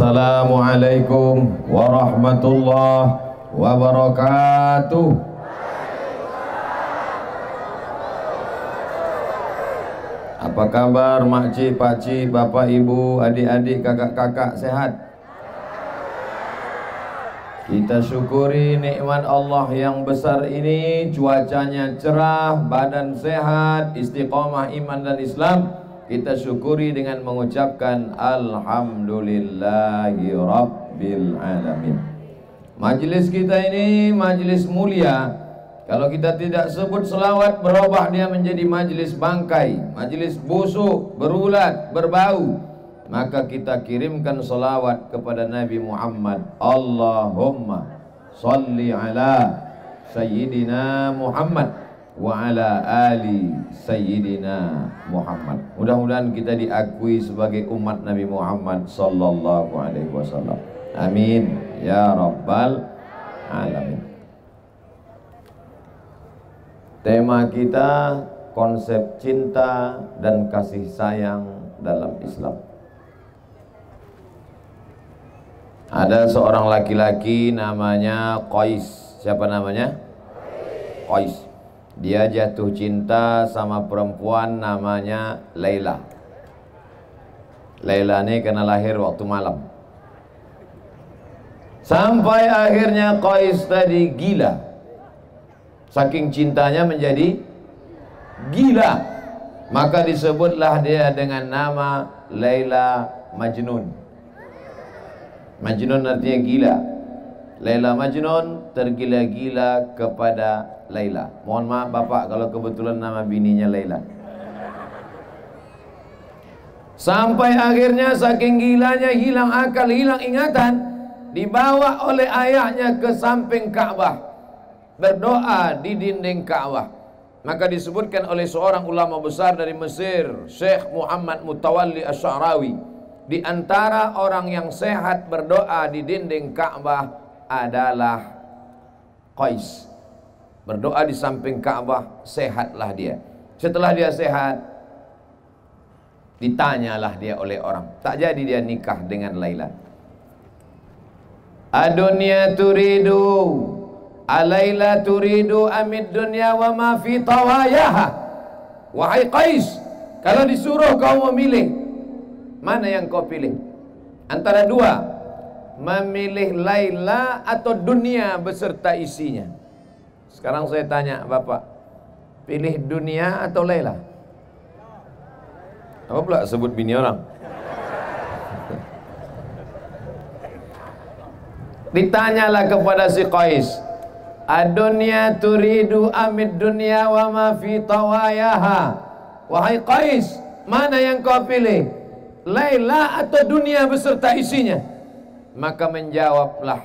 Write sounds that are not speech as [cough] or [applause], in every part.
Assalamualaikum warahmatullahi wabarakatuh. Apa kabar makcik, pakcik, bapak, ibu, adik-adik, kakak-kakak sehat? Kita syukuri nikmat Allah yang besar ini. Cuacanya cerah, badan sehat, istiqomah iman dan Islam Kita syukuri dengan mengucapkan Alhamdulillahi Rabbil Alamin. Majlis kita ini majlis mulia. Kalau kita tidak sebut selawat Berubah dia menjadi majlis bangkai Majlis busuk, berulat, berbau. Maka kita kirimkan salawat kepada Nabi Muhammad. Allahumma salli ala Sayyidina Muhammad wa ala ali Sayyidina Muhammad mudah-mudahan kita diakui sebagai umat Nabi Muhammad sallallahu alaihi wasallam amin ya rabbal alamin tema kita konsep cinta dan kasih sayang dalam Islam Ada seorang laki-laki namanya Qais. Siapa namanya? Qais. Dia jatuh cinta sama perempuan namanya Laila. Laila ini kena lahir waktu malam. Sampai akhirnya Qais tadi gila. Saking cintanya menjadi gila. Maka disebutlah dia dengan nama Laila Majnun. Majnun artinya gila Laila Majnun tergila-gila kepada Laila. Mohon maaf bapak kalau kebetulan nama bininya Laila. Sampai akhirnya saking gilanya hilang akal, hilang ingatan Dibawa oleh ayahnya ke samping Ka'bah. Berdoa di dinding Ka'bah. Maka disebutkan oleh seorang ulama besar dari Mesir Syekh Muhammad Mutawalli Asy'arawi. Di antara orang yang sehat berdoa di dinding Ka'bah adalah Qais. Berdoa di samping Ka'bah, sehatlah dia. Setelah dia sehat, ditanyalah dia oleh orang. Tak jadi dia nikah dengan Laila. Adunya turidu Alaila turidu amid dunya wa ma fi tawayaha Wahai Qais Kalau disuruh kau memilih Mana yang kau pilih? Antara dua Memilih Laila atau dunia beserta isinya Sekarang saya tanya Bapak Pilih dunia atau Laila? Apa pula sebut bini orang? [laughs] Ditanyalah kepada si Qais Adunya turidu amid dunia wa ma fi tawayaha Wahai Qais Mana yang kau pilih? Laila atau dunia beserta isinya maka menjawablah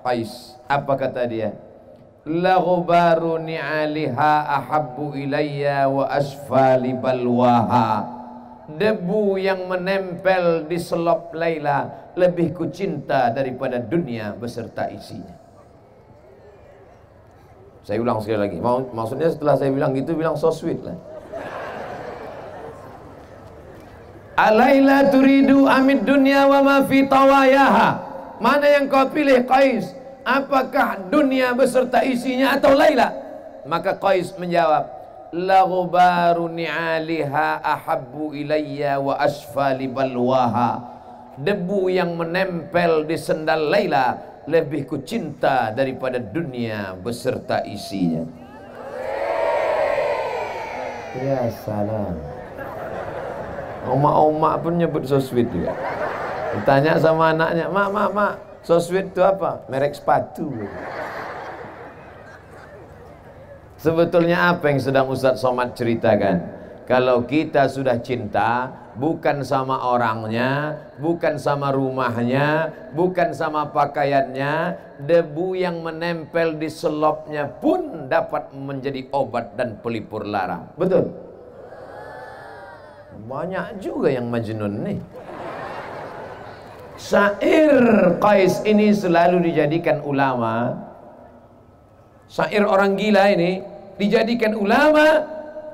Qais apa kata dia la ghubaru ni'aliha ahabbu ilayya wa asfali balwaha debu yang menempel di selop Laila lebih kucinta daripada dunia beserta isinya saya ulang sekali lagi maksudnya setelah saya bilang gitu bilang so sweet lah Alaila turidu amid dunia wa ma fi tawayaha. Mana yang kau pilih Qais? Apakah dunia beserta isinya atau Laila? Maka Qais menjawab, La ghubaru ni'aliha ahabbu ilayya wa asfali balwaha. Debu yang menempel di sendal Laila lebih ku cinta daripada dunia beserta isinya. Ya salam. Omak-omak pun nyebut so sweet juga. Ditanya sama anaknya, mak, mak, mak, so sweet itu apa? Merek sepatu. Sebetulnya apa yang sedang Ustaz Somad ceritakan? Kalau kita sudah cinta, bukan sama orangnya, bukan sama rumahnya, bukan sama pakaiannya, debu yang menempel di selopnya pun dapat menjadi obat dan pelipur lara. Betul? Banyak juga yang majnun nih. Syair Qais ini selalu dijadikan ulama. Syair orang gila ini dijadikan ulama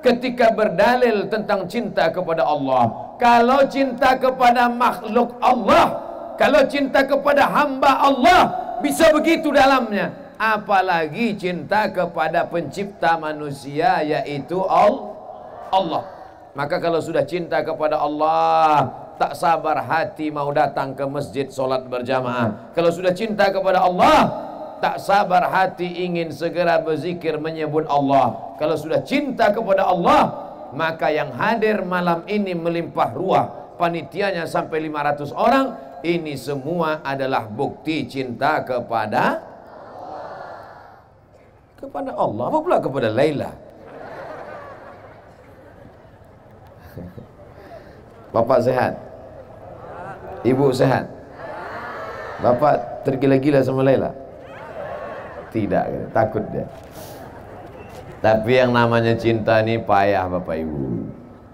ketika berdalil tentang cinta kepada Allah. Kalau cinta kepada makhluk Allah kalau cinta kepada hamba Allah bisa begitu dalamnya apalagi cinta kepada pencipta manusia yaitu Allah maka kalau sudah cinta kepada Allah tak sabar hati mau datang ke masjid solat berjamaah. Kalau sudah cinta kepada Allah tak sabar hati ingin segera berzikir menyebut Allah. Kalau sudah cinta kepada Allah maka yang hadir malam ini melimpah ruah. Panitianya sampai 500 orang ini semua adalah bukti cinta kepada kepada Allah. Apa pula kepada Laila? [laughs] Bapak sehat Ibu sehat Bapak tergila-gila sama Laila Tidak, takut dia tapi yang namanya cinta ini payah Bapak Ibu.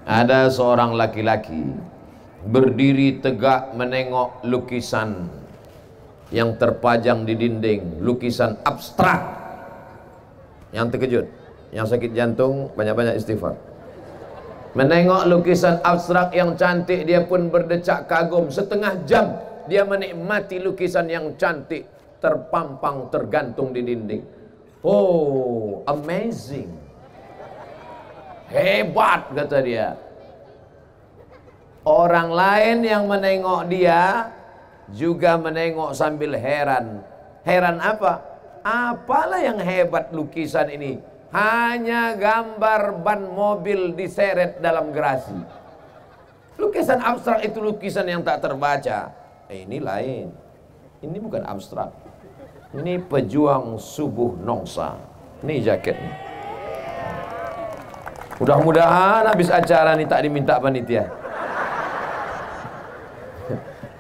Ada seorang laki-laki berdiri tegak menengok lukisan yang terpajang di dinding, lukisan abstrak. Yang terkejut, yang sakit jantung banyak-banyak istighfar. Menengok lukisan abstrak yang cantik dia pun berdecak kagum setengah jam dia menikmati lukisan yang cantik terpampang tergantung di dinding. Oh, amazing. Hebat kata dia. Orang lain yang menengok dia juga menengok sambil heran. Heran apa? Apalah yang hebat lukisan ini? Hanya gambar ban mobil diseret dalam gerasi. Lukisan abstrak itu lukisan yang tak terbaca. Eh, ini lain. Ini bukan abstrak. Ini pejuang subuh nongsa. Ini jaketnya. Mudah-mudahan habis acara ini tak diminta panitia. [laughs]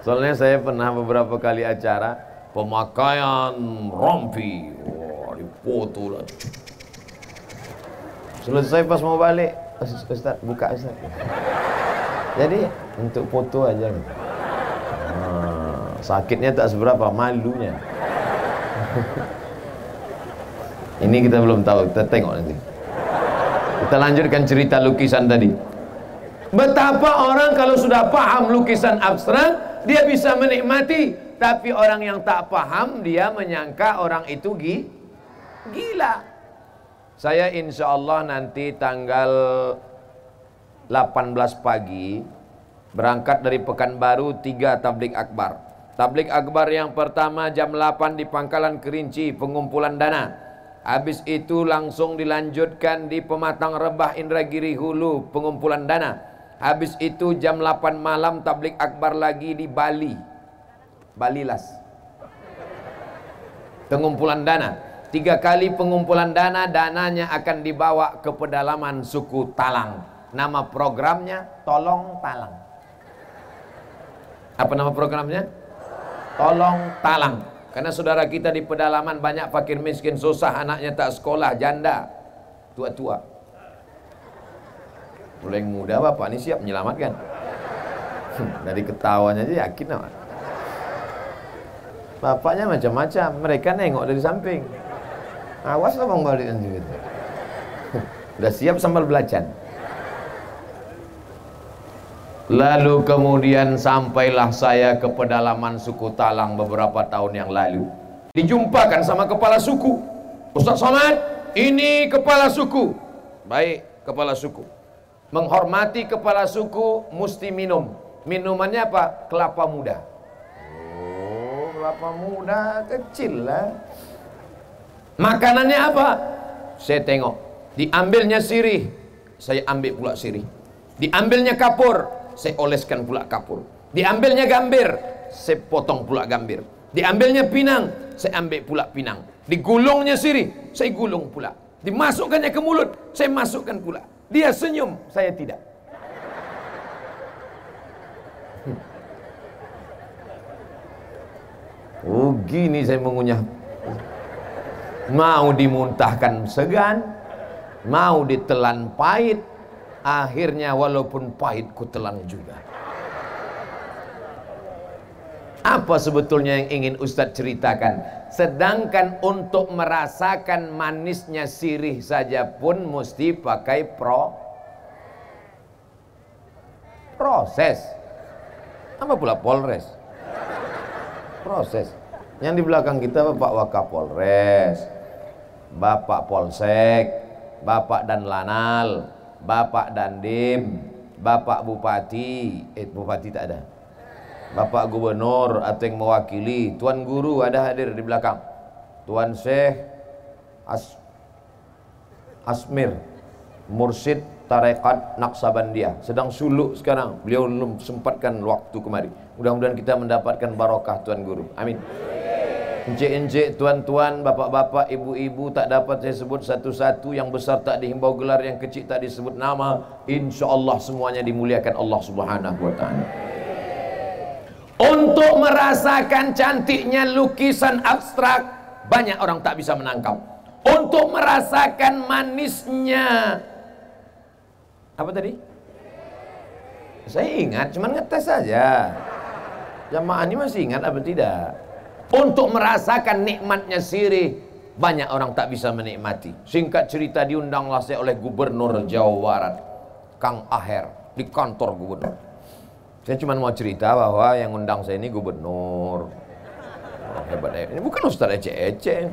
Soalnya saya pernah beberapa kali acara pemakaian rompi. Wah, dipoto lah. Selesai pas mau balik, Ustaz, buka Ustaz. Jadi untuk foto aja. Nah, sakitnya tak seberapa, malunya. Ini kita belum tahu, kita tengok nanti. Kita lanjutkan cerita lukisan tadi. Betapa orang kalau sudah paham lukisan abstrak, dia bisa menikmati. Tapi orang yang tak paham, dia menyangka orang itu gila. Saya insya Allah nanti tanggal 18 pagi berangkat dari Pekanbaru 3 tablik akbar. Tablik akbar yang pertama jam 8 di Pangkalan Kerinci pengumpulan dana. Habis itu langsung dilanjutkan di Pematang Rebah Indragiri Hulu pengumpulan dana. Habis itu jam 8 malam tablik akbar lagi di Bali. Balilas. Pengumpulan dana. Tiga kali pengumpulan dana, dananya akan dibawa ke pedalaman suku Talang. Nama programnya Tolong Talang. Apa nama programnya? tolong talang. Karena saudara kita di pedalaman banyak fakir miskin susah anaknya tak sekolah janda. Tua-tua. Mulai muda bapak ini siap menyelamatkan. Dari ketawanya aja yakin apa bapaknya macam-macam. Mereka nengok dari samping awas lah bang balik gitu [laughs] udah siap sambal belacan Lalu kemudian sampailah saya ke pedalaman suku Talang beberapa tahun yang lalu. Dijumpakan sama kepala suku. Ustaz Somad, ini kepala suku. Baik, kepala suku. Menghormati kepala suku mesti minum. Minumannya apa? Kelapa muda. Oh, kelapa muda kecil lah. Makanannya apa? Saya tengok. Diambilnya sirih, saya ambil pula sirih. Diambilnya kapur, saya oleskan pula kapur. Diambilnya gambir, saya potong pula gambir. Diambilnya pinang, saya ambil pula pinang. Digulungnya sirih, saya gulung pula. Dimasukkannya ke mulut, saya masukkan pula. Dia senyum, saya tidak. Hmm. Oh gini saya mengunyah Mau dimuntahkan segan Mau ditelan pahit Akhirnya walaupun pahit ku telan juga. Apa sebetulnya yang ingin Ustadz ceritakan? Sedangkan untuk merasakan manisnya sirih saja pun mesti pakai pro proses. Apa pula polres? Proses. Yang di belakang kita Bapak Wakapolres, Bapak Polsek, Bapak dan Lanal, Bapak Dandim, Bapak Bupati, eh Bupati tak ada. Bapak Gubernur atau yang mewakili, Tuan Guru ada hadir di belakang. Tuan Syekh As Asmir Mursid Tarekat Naksabandia sedang suluk sekarang. Beliau belum sempatkan waktu kemari. Mudah-mudahan kita mendapatkan barokah Tuan Guru. Amin. Encik-encik, tuan-tuan, bapak-bapak, ibu-ibu tak dapat saya sebut satu-satu. Yang besar tak dihimbau gelar, yang kecil tak disebut nama. Insya Allah semuanya dimuliakan Allah subhanahu wa ta'ala. Untuk merasakan cantiknya lukisan abstrak Banyak orang tak bisa menangkap. Untuk merasakan manisnya Apa tadi? Saya ingat, cuman ngetes saja. Jamaah ini masih ingat apa tidak? Untuk merasakan nikmatnya sirih Banyak orang tak bisa menikmati. Singkat cerita diundanglah saya oleh Gubernur Jawa Barat Kang Aher Di kantor gubernur. Saya cuma mau cerita bahwa yang undang saya ini gubernur. Oh, Hebat ya Ini bukan Ustaz ece-ece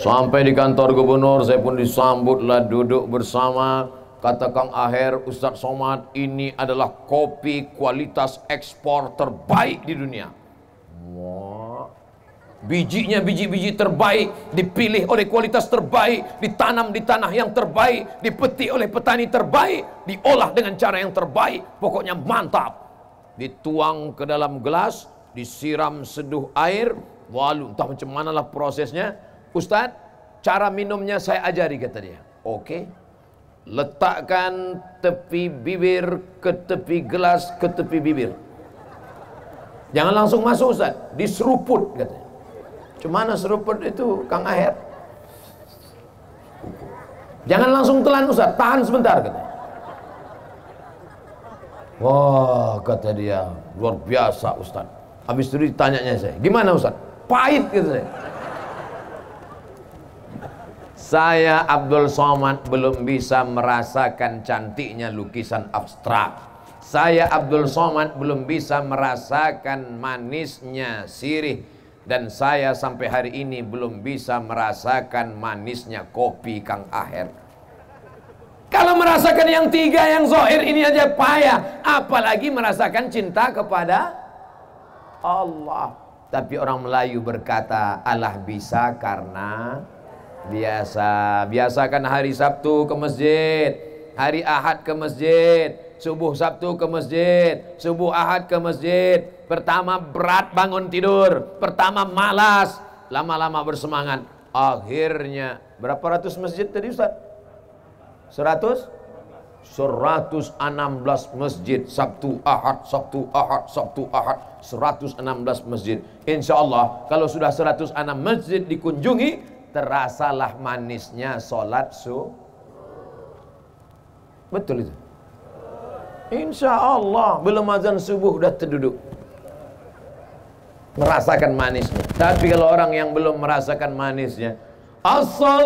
Sampai di kantor gubernur saya pun disambutlah duduk bersama Kata Kang Aher, Ustadz Somad, ini adalah kopi kualitas ekspor terbaik di dunia. Wah. Bijinya biji-biji terbaik, dipilih oleh kualitas terbaik, ditanam di tanah yang terbaik, dipetik oleh petani terbaik, diolah dengan cara yang terbaik. Pokoknya mantap. Dituang ke dalam gelas, disiram seduh air, walu entah macam manalah prosesnya. Ustadz, cara minumnya saya ajari kata dia. Oke. Okay. Letakkan tepi bibir ke tepi gelas ke tepi bibir. Jangan langsung masuk Ustaz, diseruput katanya. Cuma seruput itu Kang Aher? Jangan langsung telan Ustaz, tahan sebentar katanya. Wah, kata dia, luar biasa Ustaz. Habis itu ditanyanya saya, gimana Ustaz? Pahit gitu saya. Saya Abdul Somad belum bisa merasakan cantiknya lukisan abstrak. Saya Abdul Somad belum bisa merasakan manisnya sirih dan saya sampai hari ini belum bisa merasakan manisnya kopi Kang Aher. Kalau merasakan yang tiga yang zohir ini aja payah, apalagi merasakan cinta kepada Allah. Tapi orang Melayu berkata Allah bisa karena Biasa, biasakan hari Sabtu ke masjid, hari Ahad ke masjid, subuh Sabtu ke masjid, subuh Ahad ke masjid. Pertama berat bangun tidur, pertama malas, lama-lama bersemangat. Akhirnya berapa ratus masjid tadi Ustaz? Seratus? 116 masjid Sabtu Ahad Sabtu Ahad Sabtu Ahad 116 masjid Insya Allah kalau sudah 106 masjid dikunjungi terasalah manisnya sholat su. Betul itu? Insya Allah belum azan subuh udah terduduk. Merasakan manisnya. Tapi kalau orang yang belum merasakan manisnya As-salatu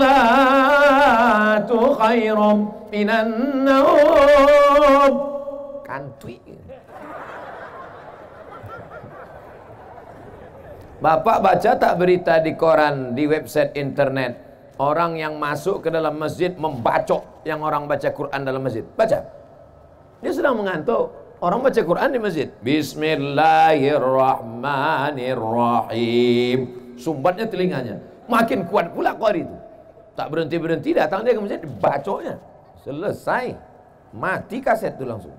khairum minan kantui Bapak baca tak berita di koran, di website internet? Orang yang masuk ke dalam masjid membacok yang orang baca Quran dalam masjid. Baca. Dia sedang mengantuk. Orang baca Quran di masjid. Bismillahirrahmanirrahim. Sumbatnya telinganya. Makin kuat pula qari itu. Tak berhenti-berhenti datang dia ke masjid Bacoknya. Selesai. Mati kaset itu langsung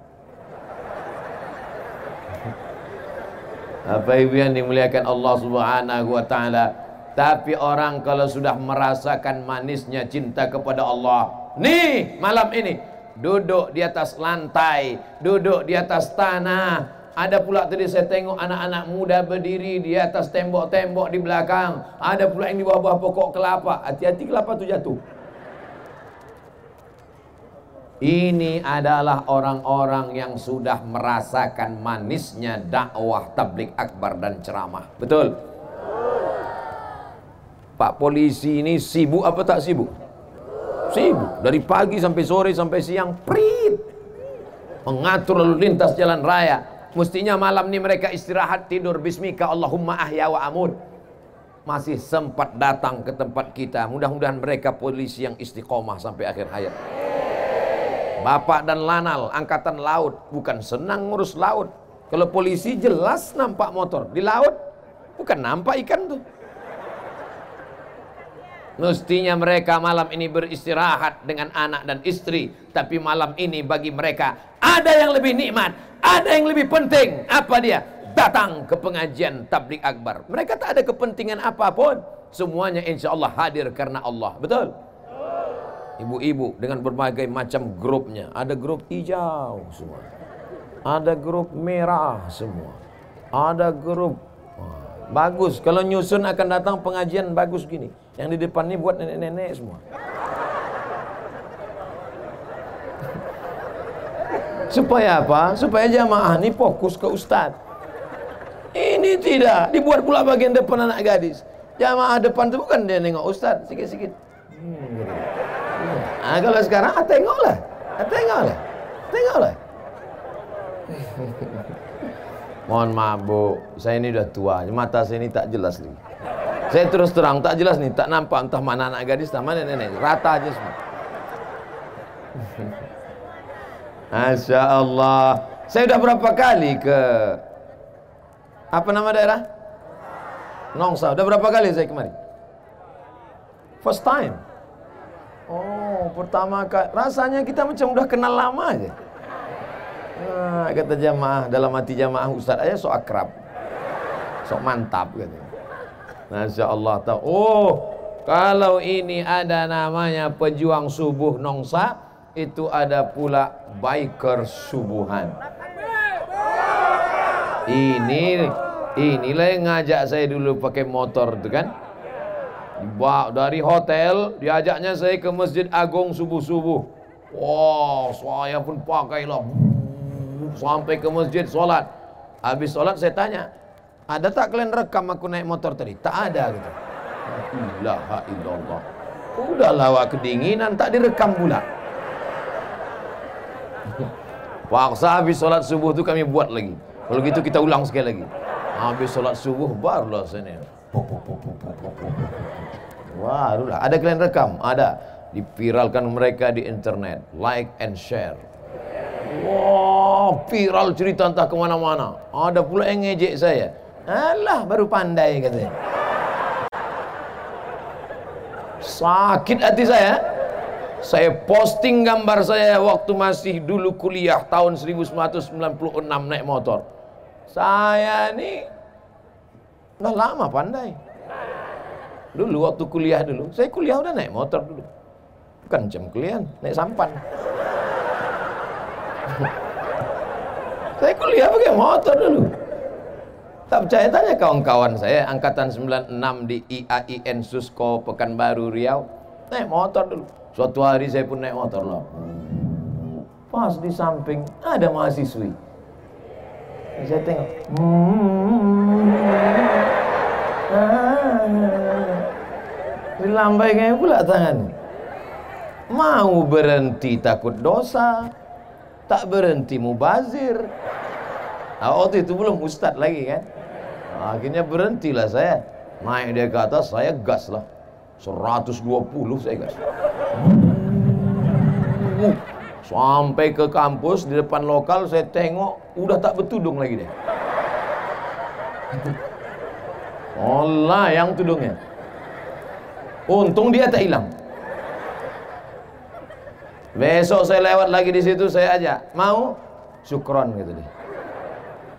Apa ibu yang dimuliakan Allah Subhanahu wa taala. Tapi orang kalau sudah merasakan manisnya cinta kepada Allah, nih malam ini duduk di atas lantai, duduk di atas tanah. Ada pula tadi saya tengok anak-anak muda berdiri di atas tembok-tembok di belakang. Ada pula yang di bawah-bawah pokok kelapa. Hati-hati kelapa tu jatuh. Ini adalah orang-orang yang sudah merasakan manisnya dakwah tablik akbar dan ceramah. Betul? Pak polisi ini sibuk apa tak sibuk? Sibuk. Dari pagi sampai sore sampai siang, prit. Mengatur lalu lintas jalan raya. Mestinya malam ini mereka istirahat tidur Bismika Allahumma ahya wa amut Masih sempat datang ke tempat kita Mudah-mudahan mereka polisi yang istiqomah sampai akhir hayat Bapak dan Lanal angkatan laut Bukan senang ngurus laut Kalau polisi jelas nampak motor Di laut bukan nampak ikan tuh Mestinya mereka malam ini beristirahat dengan anak dan istri. Tapi malam ini bagi mereka ada yang lebih nikmat. Ada yang lebih penting. Apa dia? Datang ke pengajian tablik akbar. Mereka tak ada kepentingan apa pun. Semuanya insya Allah hadir karena Allah. Betul? Ibu-ibu dengan berbagai macam grupnya. Ada grup hijau semua. Ada grup merah semua. Ada grup bagus. Kalau nyusun akan datang pengajian bagus gini. Yang di depan ini buat nenek-nenek semua. [laughs] Supaya apa? Supaya jamaah ini fokus ke ustadz. Ini tidak. Dibuat pula bagian depan anak gadis. Jamaah depan itu bukan dia nengok ustadz. Sikit-sikit. Hmm. Nah, kalau sekarang, ah, tengoklah. Ah, tengoklah. Tengoklah. [laughs] Mohon maaf bu, saya ini udah tua, mata saya ini tak jelas nih. Saya terus terang tak jelas nih, tak nampak entah mana anak gadis, entah mana nenek, rata aja semua. [laughs] Masya Allah. Saya udah berapa kali ke apa nama daerah? Nongsa. Udah berapa kali saya kemari? First time. Oh, pertama kali. Rasanya kita macam udah kenal lama aja. Nah, kata jamaah dalam hati jamaah Ustaz aja sok akrab. Sok mantap gitu. Masya Allah tahu. Oh, kalau ini ada namanya pejuang subuh nongsa, itu ada pula biker subuhan. Ini inilah yang ngajak saya dulu pakai motor itu kan. Bawa dari hotel, diajaknya saya ke Masjid Agung subuh-subuh. Wah, saya pun pakailah sampai ke masjid sholat. Habis sholat saya tanya, ada tak kalian rekam aku naik motor tadi? Tak ada gitu. Ilaha illallah. Udah lawak kedinginan tak direkam pula. Paksa habis sholat subuh tu kami buat lagi. Kalau gitu kita ulang sekali lagi. Habis sholat subuh barulah sini. Wah, lah. Ada kalian rekam? Ada. Dipiralkan mereka di internet. Like and share. Wah, viral cerita entah ke mana-mana. Ada pula yang ngejek saya. Alah baru pandai katanya. Sakit hati saya. Saya posting gambar saya waktu masih dulu kuliah tahun 1996 naik motor. Saya ini udah lama pandai. Dulu waktu kuliah dulu, saya kuliah udah naik motor dulu. Bukan jam kuliah, naik sampan. [laughs] saya kuliah pakai motor dulu. Tak percaya tanya kawan-kawan saya angkatan 96 di IAIN Susko Pekanbaru Riau naik motor dulu. Suatu hari saya pun naik motor loh. Pas di samping ada mahasiswi. Saya tengok. Dilambai kayak pula tangan. Mau berhenti takut dosa. Tak berhenti mubazir. Nah, waktu itu belum ustad lagi kan. Akhirnya berhentilah saya. Naik dia ke atas, saya gas lah. 120 saya gas. Sampai ke kampus di depan lokal saya tengok udah tak bertudung lagi deh. Allah yang tudungnya. Untung dia tak hilang. Besok saya lewat lagi di situ saya ajak, mau? Syukron gitu deh.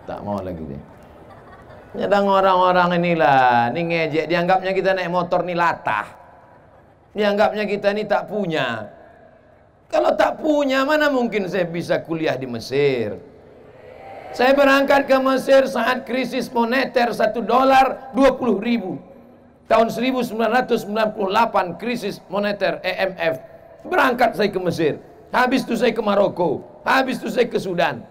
Tak mau lagi deh. Nyadang orang-orang inilah, ini ngejek, dianggapnya kita naik motor nih latah. Dianggapnya kita ini tak punya. Kalau tak punya, mana mungkin saya bisa kuliah di Mesir? Saya berangkat ke Mesir saat krisis moneter 1 dolar 20 ribu. Tahun 1998 krisis moneter EMF. Berangkat saya ke Mesir. Habis itu saya ke Maroko. Habis itu saya ke Sudan.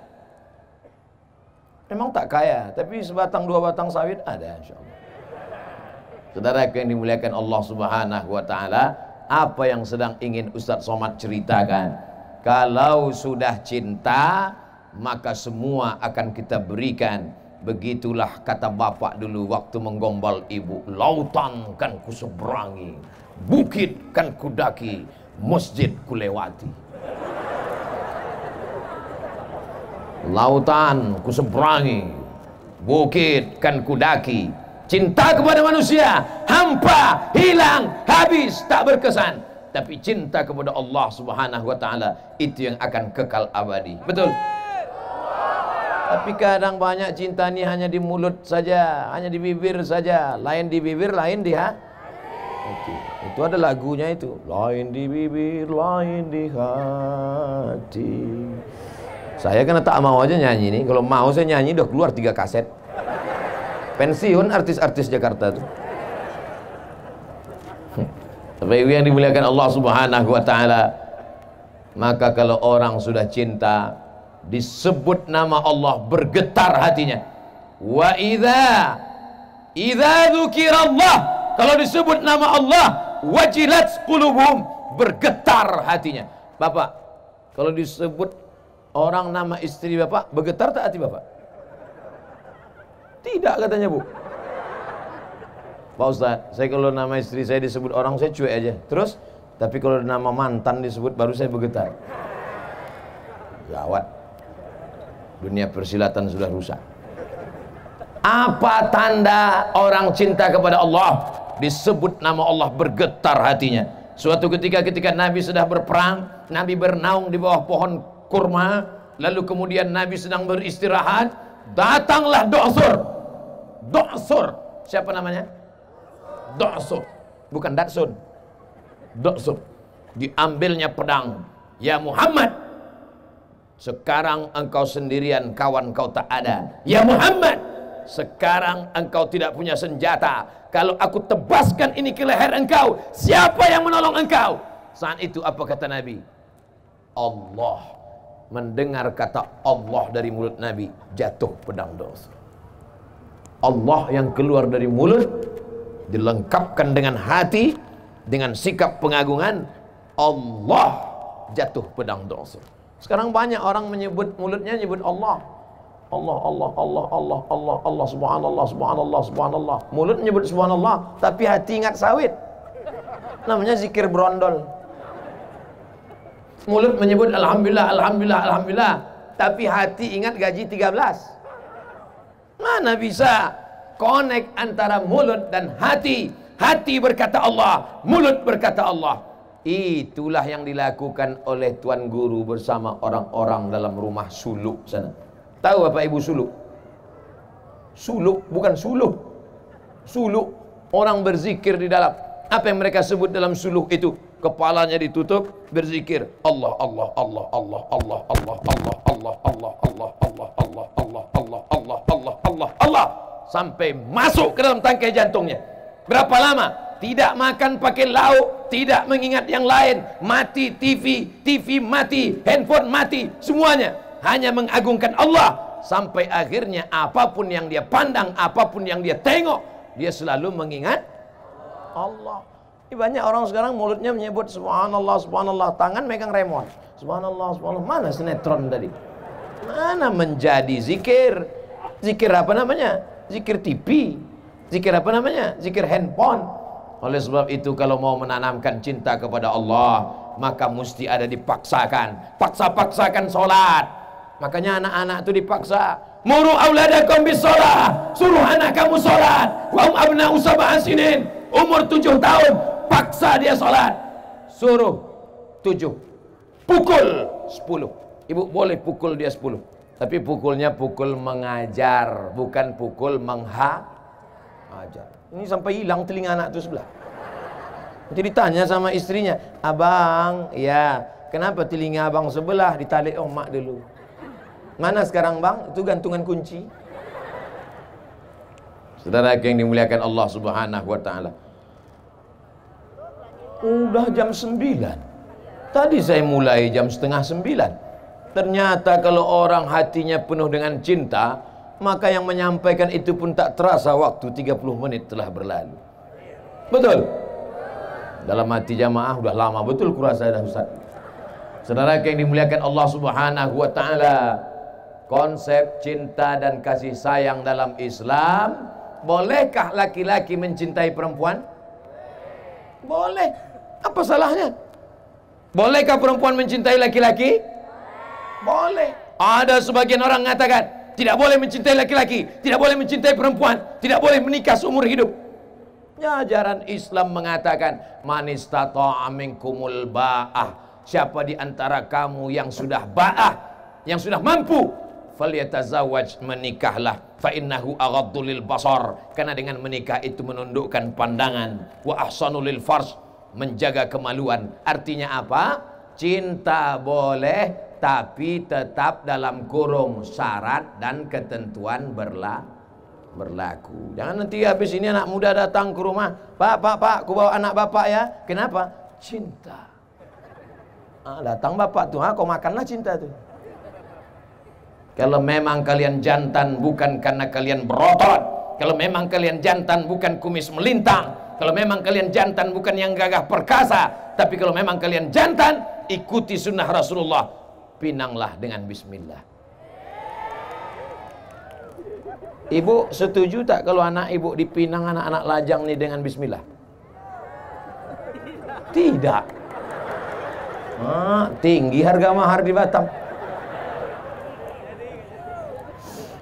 Memang tak kaya, tapi sebatang dua batang sawit ada insyaallah. Saudara yang dimuliakan Allah Subhanahu wa taala, apa yang sedang ingin Ustaz Somad ceritakan? Kalau sudah cinta, maka semua akan kita berikan. Begitulah kata bapak dulu waktu menggombal ibu. Lautan kan ku seberangi bukit kan ku daki masjid ku lewati lautan ku seberangi bukit kan ku daki cinta kepada manusia hampa hilang habis tak berkesan. Tapi cinta kepada Allah Subhanahu wa taala itu yang akan kekal abadi. Betul? Tapi kadang banyak cinta ni hanya di mulut saja hanya di bibir saja. Lain di bibir lain di hati. Itu, ada lagunya itu. Lain di bibir lain di hati. Saya kan tak mau aja nyanyi nih kalau mau saya nyanyi udah keluar tiga kaset pensiun artis-artis Jakarta tuh tapi yang dimuliakan Allah Subhanahu wa taala maka kalau orang sudah cinta disebut nama Allah bergetar hatinya wa idza idza dzukirallah kalau disebut nama Allah, wajilat qulubuhum, bergetar hatinya. Bapak, kalau disebut orang nama istri Bapak, bergetar tak hati Bapak? Tidak katanya Bu. Pak Ustaz, saya kalau nama istri saya disebut orang saya cuek aja. Terus, tapi kalau nama mantan disebut baru saya bergetar. Gawat. Dunia persilatan sudah rusak. Apa tanda orang cinta kepada Allah? disebut nama Allah bergetar hatinya suatu ketika ketika Nabi sudah berperang Nabi bernaung di bawah pohon kurma lalu kemudian Nabi sedang beristirahat datanglah Do'sur Do'sur. Siapa namanya? Do'sur. Bukan Datsun. Do'sur. Diambilnya pedang. Ya Muhammad. Sekarang engkau sendirian kawan kau tak ada. Ya Muhammad. Sekarang engkau tidak punya senjata. Kalau aku tebaskan ini ke leher engkau siapa yang menolong engkau? Saat itu apa kata Nabi? Allah. Mendengar kata Allah dari mulut Nabi jatuh pedang dosa Allah yang keluar dari mulut dilengkapkan dengan hati dengan sikap pengagungan Allah jatuh pedang dosa sekarang banyak orang menyebut mulutnya menyebut Allah Allah, Allah, Allah, Allah, Allah, Allah, subhanallah, subhanallah, subhanallah. Mulut menyebut subhanallah, tapi hati ingat sawit. Namanya zikir brondol. Mulut menyebut alhamdulillah, alhamdulillah, alhamdulillah, tapi hati ingat gaji 13. Mana bisa connect antara mulut dan hati? Hati berkata Allah, mulut berkata Allah. Itulah yang dilakukan oleh Tuan Guru bersama orang-orang dalam rumah suluk sana. Tahu Bapak Ibu suluk? Suluk bukan suluh. Suluk orang berzikir di dalam. Apa yang mereka sebut dalam suluk itu? Kepalanya ditutup berzikir Allah Allah Allah Allah Allah Allah Allah Allah Allah Allah Allah Allah Allah Allah Allah Allah Allah Allah sampai masuk ke dalam tangkai jantungnya. Berapa lama? Tidak makan pakai lauk, tidak mengingat yang lain, mati TV, TV mati, handphone mati, semuanya hanya mengagungkan Allah sampai akhirnya apa pun yang dia pandang, apa pun yang dia tengok, dia selalu mengingat Allah. Ini banyak orang sekarang mulutnya menyebut subhanallah, subhanallah, tangan megang remote. Subhanallah, subhanallah. Mana sinetron tadi? Mana menjadi zikir? Zikir apa namanya? Zikir TV. Zikir apa namanya? Zikir handphone. Oleh sebab itu kalau mau menanamkan cinta kepada Allah, maka mesti ada dipaksakan. Paksa-paksakan solat Makanya anak-anak itu dipaksa. Muru auladakum bis Suruh anak kamu salat. Wa um abna'u sab'an sinin. Umur tujuh tahun, paksa dia salat. Suruh tujuh. Pukul sepuluh. Ibu boleh pukul dia sepuluh. Tapi pukulnya pukul mengajar, bukan pukul menghajar. Ini sampai hilang telinga anak itu sebelah. Jadi tanya sama istrinya, abang, ya, kenapa telinga abang sebelah ditalik omak dulu? Mana sekarang bang? Itu gantungan kunci. Saudara yang dimuliakan Allah Subhanahu wa taala. Udah jam 9. Tadi saya mulai jam setengah 9. Ternyata kalau orang hatinya penuh dengan cinta, maka yang menyampaikan itu pun tak terasa waktu 30 menit telah berlalu. Betul? Dalam hati jamaah udah lama betul kurasa dah Ustaz. Saudara yang dimuliakan Allah Subhanahu wa taala, konsep cinta dan kasih sayang dalam Islam bolehkah laki-laki mencintai perempuan boleh apa salahnya? Bolehkah perempuan mencintai laki-laki? Boleh. Ada sebagian orang mengatakan tidak boleh mencintai laki-laki tidak boleh mencintai perempuan tidak boleh menikah seumur hidup. Ya, ajaran Islam mengatakan manistata'a minkumul ba'ah. Siapa di antara kamu yang sudah ba'ah, yang sudah mampu, falyatazawwaj menikahlah. Fa innahu aghaddu lil basar. Karena dengan menikah itu menundukkan pandangan. Wa ahsanu lil farj, menjaga kemaluan. Artinya apa? Cinta boleh tapi tetap dalam kurung syarat dan ketentuan berlaku berlaku. Jangan nanti habis ini anak muda datang ke rumah, Pak, Pak, Pak, aku bawa anak bapak ya. Kenapa? Cinta. Ah, datang bapak tuh, ah, kau makanlah cinta tuh. Kalau memang kalian jantan bukan karena kalian berotot, kalau memang kalian jantan bukan kumis melintang, kalau memang kalian jantan bukan yang gagah perkasa, tapi kalau memang kalian jantan, ikuti sunnah Rasulullah, pinanglah dengan bismillah. Ibu setuju tak kalau anak ibu dipinang anak-anak lajang ni dengan bismillah? Tidak. Ah, tinggi harga mahar di Batam.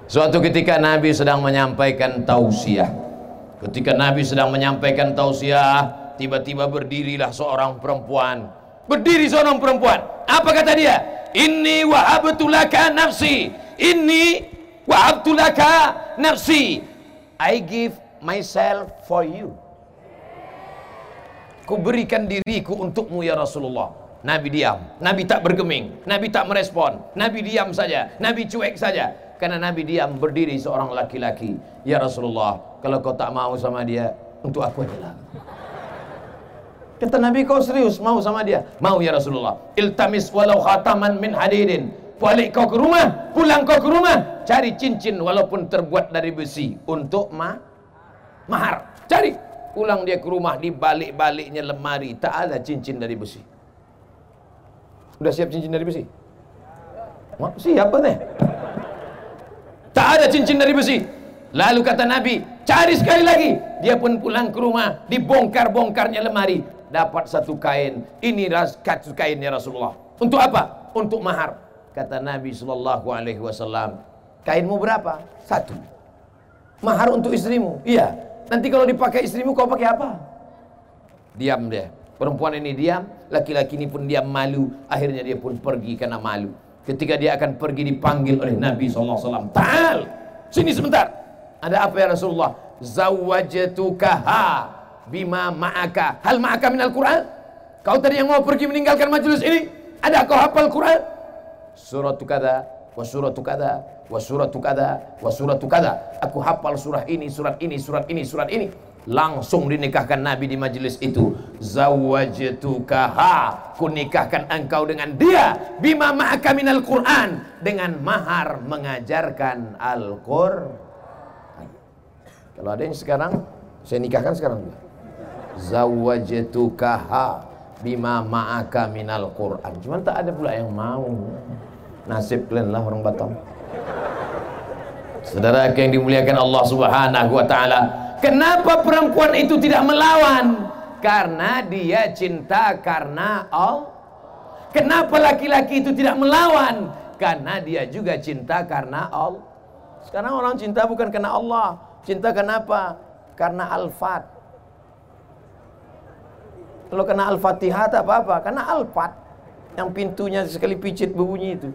Suatu ketika Nabi sedang menyampaikan tausiah. Ketika Nabi sedang menyampaikan tausiah, tiba-tiba berdirilah seorang perempuan. Berdiri seorang perempuan. Apa kata dia? Ini wahabtulaka nafsi. Ini wa abdulaka nafsi I give myself for you ku berikan diriku untukmu ya Rasulullah Nabi diam, Nabi tak bergeming, Nabi tak merespon, Nabi diam saja, Nabi cuek saja. Karena Nabi diam berdiri seorang laki-laki. Ya Rasulullah, kalau kau tak mau sama dia, untuk aku adalah. Kata Nabi kau serius mau sama dia? Mau ya Rasulullah. Iltamis walau khataman min hadidin balik kau ke rumah, pulang kau ke rumah, cari cincin walaupun terbuat dari besi untuk ma mahar. Cari. Pulang dia ke rumah di balik-baliknya lemari, tak ada cincin dari besi. Sudah siap cincin dari besi? Siap nih? Tak ada cincin dari besi. Lalu kata Nabi, cari sekali lagi. Dia pun pulang ke rumah, dibongkar-bongkarnya lemari, dapat satu kain. Ini satu kainnya Rasulullah. Untuk apa? Untuk mahar. Kata Nabi Shallallahu Alaihi Wasallam, kainmu berapa? Satu. Mahar untuk istrimu? Iya. Nanti kalau dipakai istrimu, kau pakai apa? Diam dia. Perempuan ini diam, laki-laki ini pun diam malu. Akhirnya dia pun pergi karena malu. Ketika dia akan pergi dipanggil oleh Nabi SAW. Ta'al, sini sebentar. Ada apa ya Rasulullah? Zawajatukaha bima ma'aka. Hal ma'aka minal Quran? Kau tadi yang mau pergi meninggalkan majelis ini? Ada kau hafal Quran? suratu kada wa suratu kada wa suratu kada wa suratu kada aku hafal surah ini surat ini surat ini surat ini langsung dinikahkan Nabi di majelis itu zawajtukaha ku nikahkan engkau dengan dia bima ma'aka minal Quran dengan mahar mengajarkan Al-Qur'an kalau ada yang sekarang saya nikahkan sekarang juga zawajtukaha bima ma'aka minal Quran. Cuman tak ada pula yang mau. Nasib kalian lah orang Batam. Saudara yang dimuliakan Allah Subhanahu wa taala, kenapa perempuan itu tidak melawan? Karena dia cinta karena Allah. Kenapa laki-laki itu tidak melawan? Karena dia juga cinta karena Allah. Sekarang orang cinta bukan karena Allah. Cinta kenapa? Karena Al-Fat. Kalau kena Al-Fatihah tak apa-apa, karena Al-Fat yang pintunya sekali picit berbunyi itu.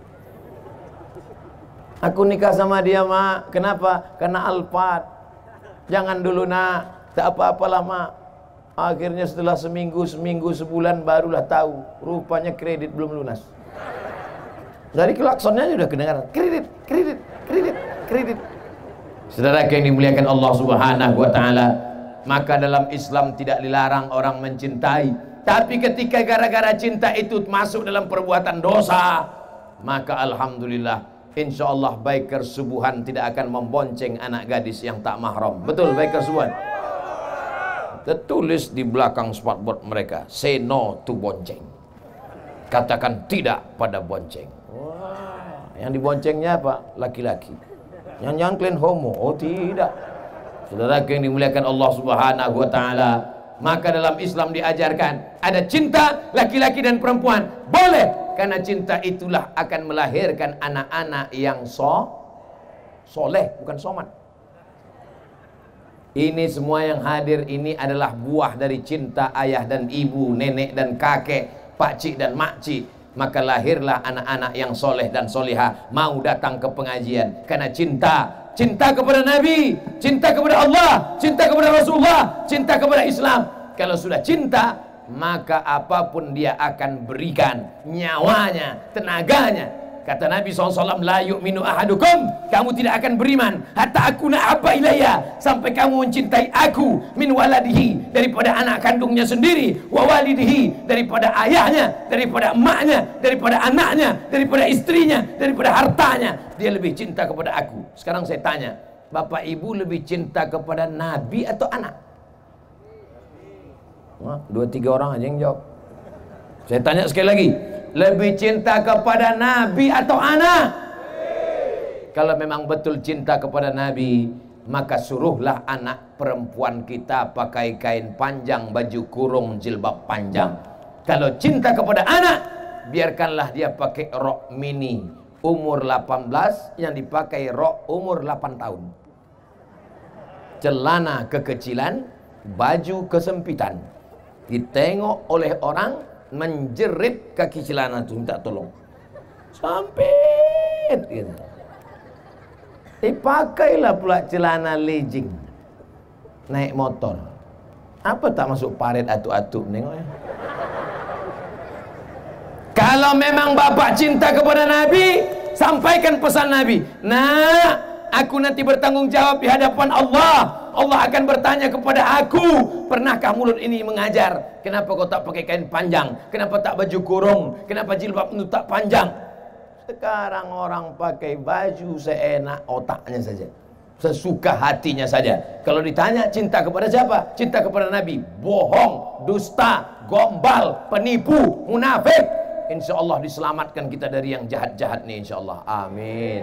Aku nikah sama dia, Mak. Kenapa? Karena Al-Fat. Jangan dulu, Nak. Tak apa-apalah, Mak. Akhirnya setelah seminggu, seminggu, sebulan barulah tahu. Rupanya kredit belum lunas. Dari klaksonnya sudah kedengaran. Kredit, kredit, kredit, kredit. Saudara yang dimuliakan Allah Subhanahu wa taala, maka dalam Islam tidak dilarang orang mencintai tapi ketika gara-gara cinta itu masuk dalam perbuatan dosa maka Alhamdulillah Insya Allah biker subuhan tidak akan membonceng anak gadis yang tak mahram betul biker subuhan tertulis di belakang spotboard mereka say no to bonceng katakan tidak pada bonceng Yang diboncengnya apa? Laki-laki. Yang yang kalian homo? Oh tidak. Saudara yang dimuliakan Allah Subhanahu wa taala, maka dalam Islam diajarkan ada cinta laki-laki dan perempuan. Boleh karena cinta itulah akan melahirkan anak-anak yang so soleh bukan somat. Ini semua yang hadir ini adalah buah dari cinta ayah dan ibu, nenek dan kakek, pakcik dan makcik. Maka lahirlah anak-anak yang soleh dan soleha mau datang ke pengajian karena cinta cinta kepada Nabi, cinta kepada Allah, cinta kepada Rasulullah, cinta kepada Islam. Kalau sudah cinta, maka apa pun dia akan berikan nyawanya, tenaganya. Kata Nabi SAW, La yu'minu ahadukum, kamu tidak akan beriman. Hatta aku apa ilayya, sampai kamu mencintai aku, min waladihi, daripada anak kandungnya sendiri, wa walidihi, daripada ayahnya, daripada emaknya, daripada anaknya, daripada istrinya, daripada hartanya. Dia lebih cinta kepada aku. Sekarang saya tanya, Bapak Ibu lebih cinta kepada Nabi atau anak? Dua tiga orang aja yang jawab. Saya tanya sekali lagi, lebih cinta kepada Nabi atau anak? Kalau memang betul cinta kepada Nabi, maka suruhlah anak perempuan kita pakai kain panjang, baju kurung, jilbab panjang. Kalau cinta kepada anak, biarkanlah dia pakai rok mini umur 18 yang dipakai rok umur 8 tahun. Celana kekecilan, baju kesempitan ditengok oleh orang menjerit kaki celana itu minta tolong. Sampai gitu. dipakailah pula celana legging. Naik motor. Apa tak masuk paret atu-atu nengok ya? Kalau memang bapak cinta kepada Nabi sampaikan pesan Nabi. Nah aku nanti bertanggung jawab di hadapan Allah Allah akan bertanya kepada aku Pernahkah mulut ini mengajar? Kenapa kau tak pakai kain panjang? Kenapa tak baju kurung? Kenapa jilbab itu tak panjang? Sekarang orang pakai baju seenak otaknya saja Sesuka hatinya saja. Kalau ditanya cinta kepada siapa? Cinta kepada Nabi. Bohong, dusta, gombal, penipu, munafik. Insya Allah diselamatkan kita dari yang jahat-jahat ini Insya Allah Amin.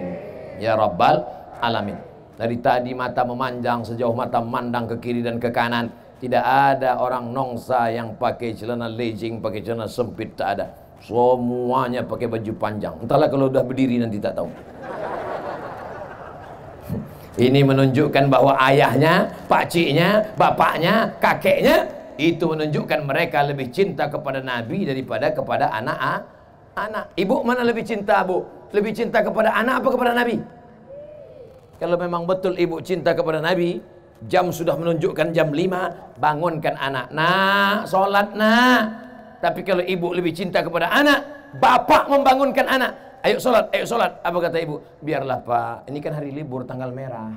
Ya Rabbal Alamin dari tadi mata memanjang sejauh mata memandang ke kiri dan ke kanan. Tidak ada orang nongsa yang pakai celana legging, pakai celana sempit, tak ada. Semuanya pakai baju panjang. Entahlah kalau sudah berdiri nanti tak tahu. Ini menunjukkan bahwa ayahnya, pakciknya, bapaknya, kakeknya itu menunjukkan mereka lebih cinta kepada Nabi daripada kepada anak anak. Ibu mana lebih cinta, Bu? Lebih cinta kepada anak apa kepada Nabi? Kalau memang betul ibu cinta kepada Nabi, jam sudah menunjukkan jam 5, bangunkan anak. Nak, solat nak. Tapi kalau ibu lebih cinta kepada anak, bapak membangunkan anak. Ayo solat, ayo solat. Apa kata ibu? Biarlah pak, ini kan hari libur tanggal merah.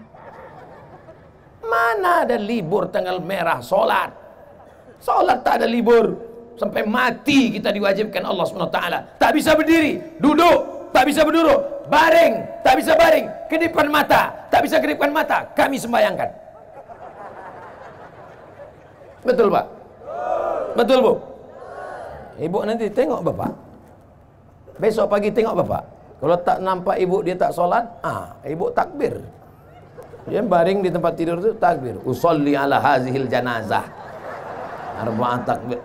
Mana ada libur tanggal merah solat? Solat tak ada libur. Sampai mati kita diwajibkan Allah SWT. Tak bisa berdiri, duduk, tak bisa berduduk, baring, tak bisa baring, kedipan mata, tak bisa kedipan mata, kami sembayangkan. Betul Pak? Betul Bu? Ibu nanti tengok Bapak. Besok pagi tengok Bapak. Kalau tak nampak ibu dia tak solat, ah, ibu takbir. Dia baring di tempat tidur itu takbir. Usolli ala hazihil janazah. Arba'ah takbir.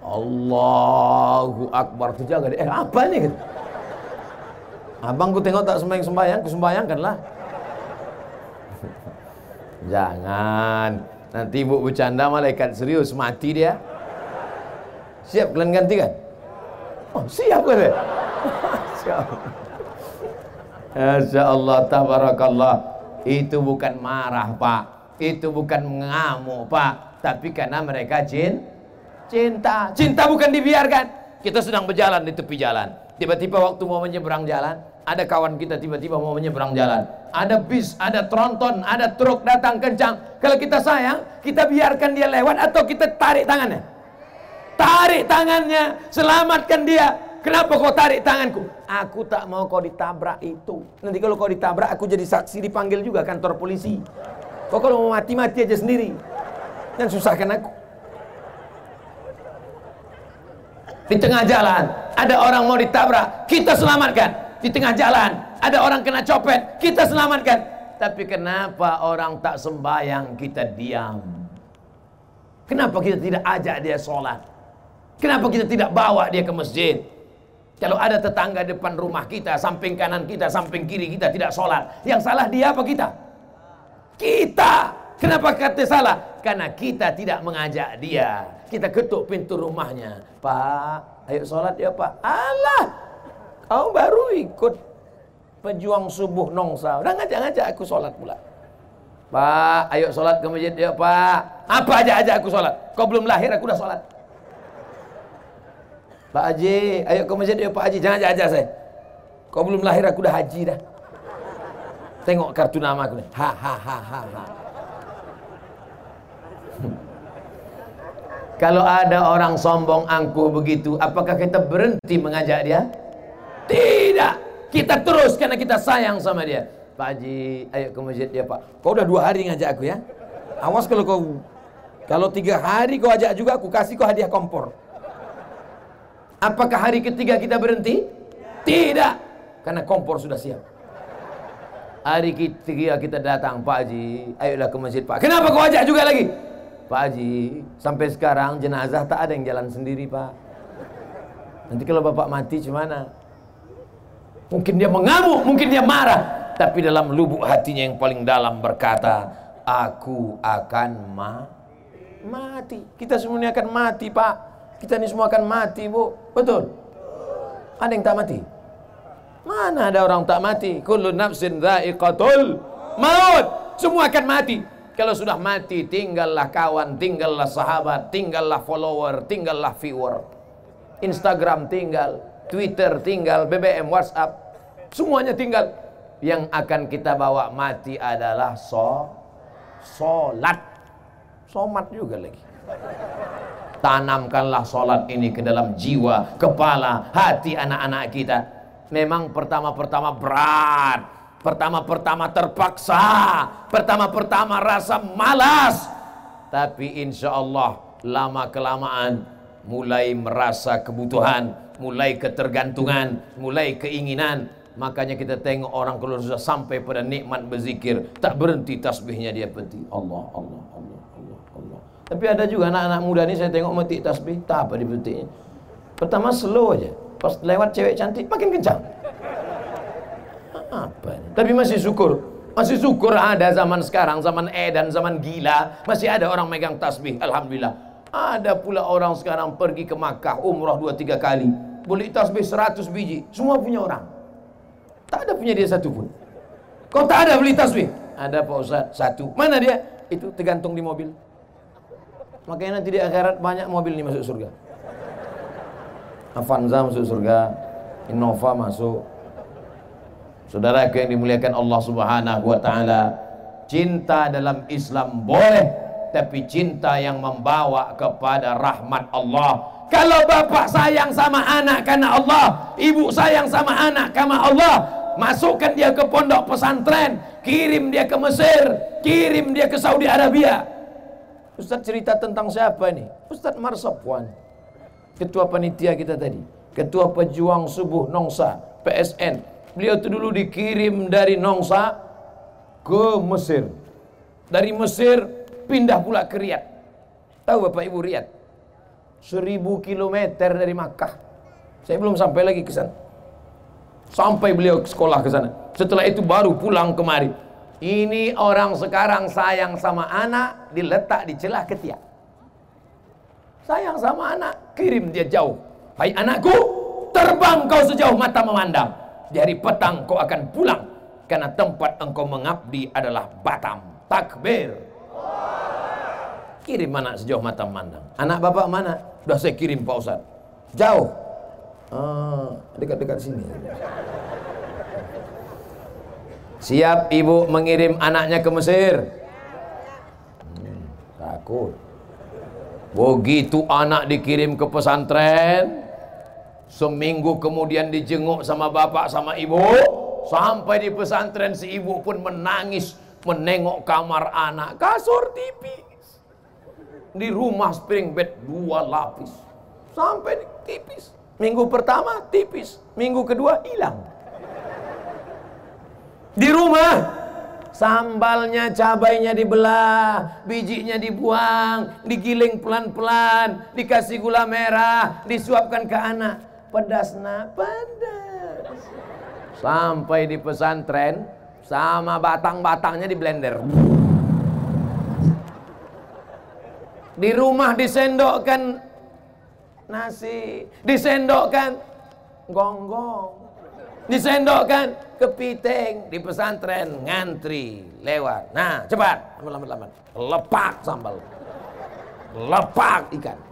Allahu Akbar. Terjaga dia. Eh apa ni? Abang ku tengok tak sembahyang sembahyang, ku sembahyangkanlah. [laughs] Jangan. Nanti ibu bercanda malaikat serius mati dia. Siap kalian ganti kan? Oh, siap kan? [laughs] Masya Allah, tabarakallah. Itu bukan marah, Pak. Itu bukan mengamuk, Pak. Tapi karena mereka jin, cinta. Cinta bukan dibiarkan. Kita sedang berjalan di tepi jalan Tiba-tiba waktu mau menyeberang jalan, ada kawan kita tiba-tiba mau menyeberang jalan. Ada bis, ada tronton, ada truk datang kencang. Kalau kita sayang, kita biarkan dia lewat atau kita tarik tangannya. Tarik tangannya, selamatkan dia. Kenapa kau tarik tanganku? Aku tak mau kau ditabrak itu. Nanti kalau kau ditabrak, aku jadi saksi dipanggil juga kantor polisi. Kau kalau mau mati-mati aja sendiri. Dan susahkan aku. Di tengah jalan ada orang mau ditabrak, kita selamatkan. di tengah jalan ada orang kena copet, kita selamatkan. Tapi kenapa orang tak sembahyang kita diam? Kenapa kita tidak ajak dia sholat? Kenapa kita tidak bawa dia ke masjid? Kalau ada tetangga depan rumah kita, samping kanan kita, samping kiri kita tidak sholat. Yang salah dia apa kita? Kita. Kenapa kata salah? Karena kita tidak mengajak dia. Kita ketuk pintu rumahnya. Pak, ayo sholat ya pak. Allah, kau baru ikut pejuang subuh nongsa. Udah ngajak-ngajak aku sholat pula. Pak, ayo sholat ke masjid ya pak. Apa aja aja aku sholat. Kau belum lahir aku udah sholat. Pak Haji, ayo ke masjid ya Pak Haji, jangan aja saya. Kau belum lahir aku udah haji dah. Tengok kartu nama aku nih. Ha ha ha ha ha. [laughs] Kalau ada orang sombong angkuh begitu, apakah kita berhenti mengajak dia? Tidak. Kita terus karena kita sayang sama dia. Pak Haji, ayo ke masjid ya Pak. Kau udah dua hari ngajak aku ya. Awas kalau kau kalau tiga hari kau ajak juga aku kasih kau hadiah kompor. Apakah hari ketiga kita berhenti? Tidak. Karena kompor sudah siap. Hari ketiga kita datang, Pak Haji, ayolah ke masjid Pak. Kenapa kau ajak juga lagi? Pak Haji, sampai sekarang jenazah tak ada yang jalan sendiri Pak. Nanti kalau Bapak mati gimana? Mungkin dia mengamuk, mungkin dia marah. Tapi dalam lubuk hatinya yang paling dalam berkata, Aku akan ma mati. Kita semuanya akan mati Pak. Kita ini semua akan mati, Bu. Betul? Ada yang tak mati? Mana ada orang tak mati? Kullu nafsin dha'iqatul maut. Semua akan mati. Kalau sudah mati, tinggallah kawan, tinggallah sahabat, tinggallah follower, tinggallah viewer. Instagram tinggal, Twitter tinggal, BBM, WhatsApp. Semuanya tinggal. Yang akan kita bawa mati adalah so, solat. Somat juga lagi. Tanamkanlah sholat ini ke dalam jiwa, kepala, hati anak-anak kita. Memang pertama-pertama berat, pertama-pertama terpaksa, pertama-pertama rasa malas. Tapi insya Allah lama kelamaan mulai merasa kebutuhan, mulai ketergantungan, mulai keinginan. Makanya kita tengok orang kalau sudah sampai pada nikmat berzikir, tak berhenti tasbihnya dia penting. Allah, Allah, Allah. Tapi ada juga anak-anak muda ni saya tengok metik tasbih, tak apa dipetiknya. Pertama slow aja. Pas lewat cewek cantik makin kencang. Apa? Tapi masih syukur. Masih syukur ada zaman sekarang, zaman edan, zaman gila, masih ada orang megang tasbih. Alhamdulillah. Ada pula orang sekarang pergi ke Makkah umrah 2 3 kali, beli tasbih 100 biji, semua punya orang. Tak ada punya dia satu pun. Kau tak ada beli tasbih? Ada Pak Ustaz, satu. Mana dia? Itu tergantung di mobil. Makanya nanti di akhirat banyak mobil ini masuk surga. Avanza masuk surga, Innova masuk. Saudara yang dimuliakan Allah Subhanahu wa taala, cinta dalam Islam boleh, tapi cinta yang membawa kepada rahmat Allah. Kalau bapak sayang sama anak karena Allah, ibu sayang sama anak karena Allah, masukkan dia ke pondok pesantren, kirim dia ke Mesir, kirim dia ke Saudi Arabia, Ustaz cerita tentang siapa ini? Ustaz Marsopwan. Ketua panitia kita tadi. Ketua pejuang subuh Nongsa, PSN. Beliau itu dulu dikirim dari Nongsa ke Mesir. Dari Mesir pindah pula ke Riyadh. Tahu Bapak Ibu Riyadh? Seribu kilometer dari Makkah. Saya belum sampai lagi ke sana. Sampai beliau ke sekolah ke sana. Setelah itu baru pulang kemari. Ini orang sekarang sayang sama anak diletak di celah ketiak. Sayang sama anak, kirim dia jauh. Hai anakku, terbang kau sejauh mata memandang. Di hari petang kau akan pulang karena tempat engkau mengabdi adalah Batam. Takbir. Kirim anak sejauh mata memandang. Anak bapak mana? Sudah saya kirim Pak Ustaz. Jauh. Ah, dekat-dekat sini. Siap ibu mengirim anaknya ke Mesir? Hmm, takut. Begitu anak dikirim ke pesantren, seminggu kemudian dijenguk sama bapak sama ibu, sampai di pesantren si ibu pun menangis menengok kamar anak, kasur tipis. Di rumah spring bed dua lapis. Sampai tipis. Minggu pertama tipis, minggu kedua hilang. Di rumah sambalnya, cabainya dibelah, bijinya dibuang, digiling pelan-pelan, dikasih gula merah, disuapkan ke anak. Pedas nah, pedas. Sampai di pesantren sama batang-batangnya di blender. Di rumah disendokkan nasi, disendokkan gonggong, disendokkan kepiting di pesantren ngantri lewat. Nah, cepat, lambat-lambat, lepak sambal, lepak ikan.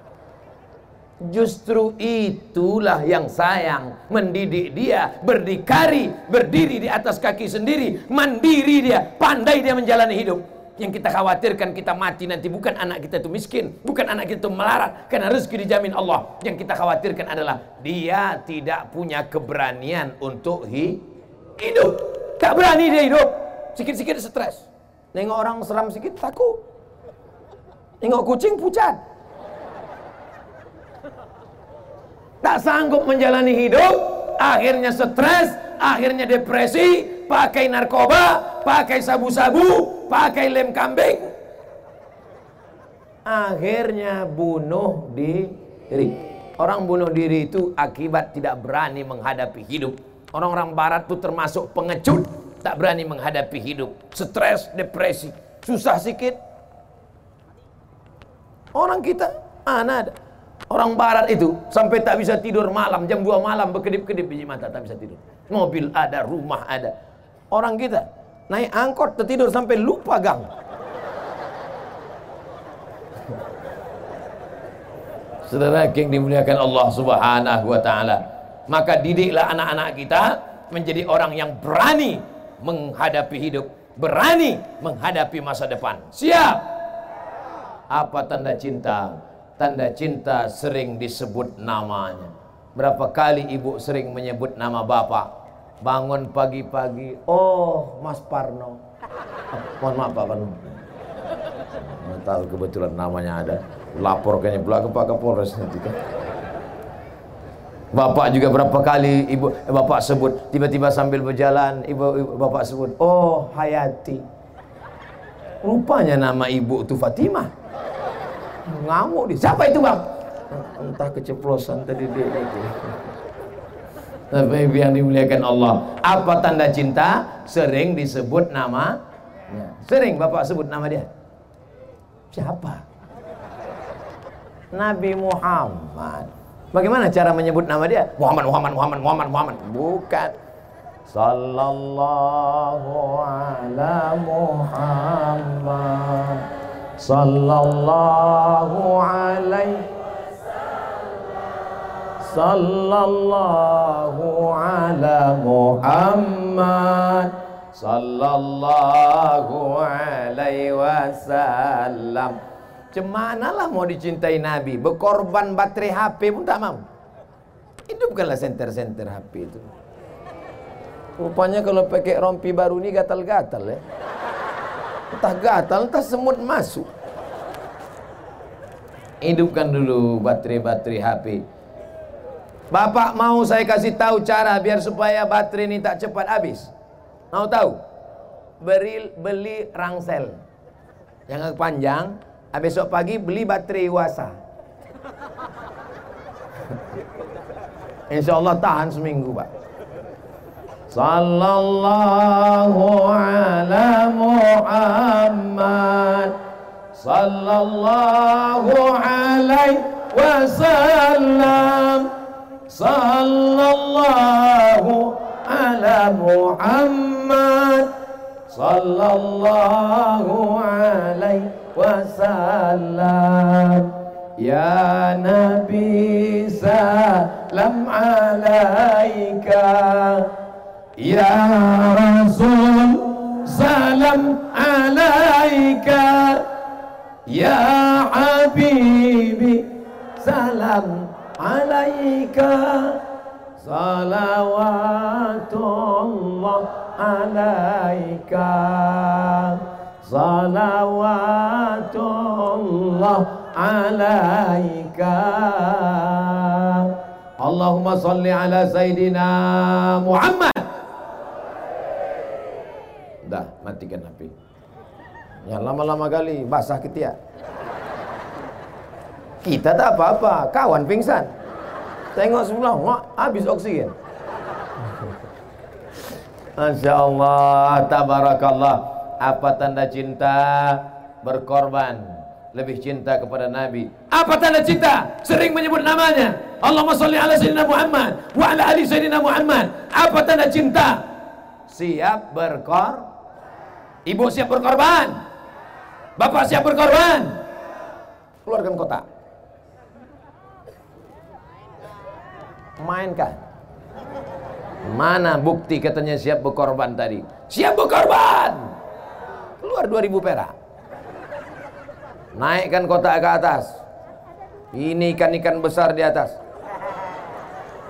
Justru itulah yang sayang mendidik dia berdikari, berdiri di atas kaki sendiri, mandiri dia, pandai dia menjalani hidup. Yang kita khawatirkan kita mati nanti bukan anak kita itu miskin, bukan anak kita itu melarat karena rezeki dijamin Allah. Yang kita khawatirkan adalah dia tidak punya keberanian untuk hidup. Tak berani dia hidup. Sikit-sikit stres. Nengok orang seram sikit takut. Nengok kucing pucat. Tak sanggup menjalani hidup, akhirnya stres, akhirnya depresi, pakai narkoba, pakai sabu-sabu, pakai lem kambing. Akhirnya bunuh diri. Orang bunuh diri itu akibat tidak berani menghadapi hidup. Orang-orang barat itu termasuk pengecut, tak berani menghadapi hidup. Stres, depresi, susah sikit. Orang kita mana ada? Orang barat itu sampai tak bisa tidur malam, jam 2 malam berkedip-kedip biji mata tak bisa tidur. Mobil ada, rumah ada. Orang kita naik angkot tertidur sampai lupa gang. [laughs] Saudara yang dimuliakan Allah Subhanahu wa taala. Maka didiklah anak-anak kita menjadi orang yang berani menghadapi hidup, berani menghadapi masa depan. Siap? Apa tanda cinta? Tanda cinta sering disebut namanya. Berapa kali ibu sering menyebut nama bapak? bangun pagi-pagi oh Mas Parno. Mohon maaf Pak Parno. Tahu kebetulan namanya ada. Lapor kayaknya pula ke Pak Kapolres nanti kan. Bapak juga berapa kali ibu eh, bapak sebut tiba-tiba sambil berjalan ibu, ibu bapak sebut oh Hayati. Rupanya nama ibu itu Fatimah ngamuk dia siapa itu bang entah keceplosan tadi dia itu tapi yang dimuliakan Allah. Apa tanda cinta? Sering disebut nama. Ya. Sering Bapak sebut nama dia. Siapa? Nabi Muhammad. Bagaimana cara menyebut nama dia? Muhammad, Muhammad, Muhammad, Muhammad, Muhammad. Bukan. Sallallahu ala Muhammad. Sallallahu alaihi sallallahu ala Muhammad. Sallallahu alaihi wasallam. Cemanalah mau dicintai Nabi? Berkorban baterai HP pun tak mau. Hidupkanlah senter-senter HP itu. Rupanya kalau pakai rompi baru ni gatal-gatal ya Entah gatal, entah semut masuk Hidupkan dulu baterai-baterai HP Bapak mau saya kasih tahu cara biar supaya baterai ini tak cepat habis. Mau tahu? Beri beli rangsel yang panjang. Besok pagi beli baterai wasa. [laughs] Insya Allah tahan seminggu pak. صلى الله على محمد صلى الله عليه وسلم. صلى الله على محمد صلى الله عليه وسلم. يا نبي سلم عليك. يا رسول سلام عليك. يا حبيبي سلام عليك. صلوات الله عليك. صلوات الله عليك. اللهم صل على سيدنا محمد. Matikan HP. Ya lama-lama kali basah ketiak. Kita tak apa-apa, kawan pingsan. Tengok sebelah, wah, habis oksigen. Masya Allah, tabarakallah. Apa tanda cinta? Berkorban. Lebih cinta kepada Nabi. Apa tanda cinta? Sering menyebut namanya. Allahumma salli ala Sayyidina Muhammad. Wa ala ali Sayyidina Muhammad. Apa tanda cinta? Siap berkor. Ibu siap berkorban. Bapak siap berkorban. Keluarkan kotak. mainkan. Mana bukti katanya siap berkorban tadi? Siap berkorban. Keluar 2000 perak. Naikkan kotak ke atas. Ini ikan-ikan besar di atas.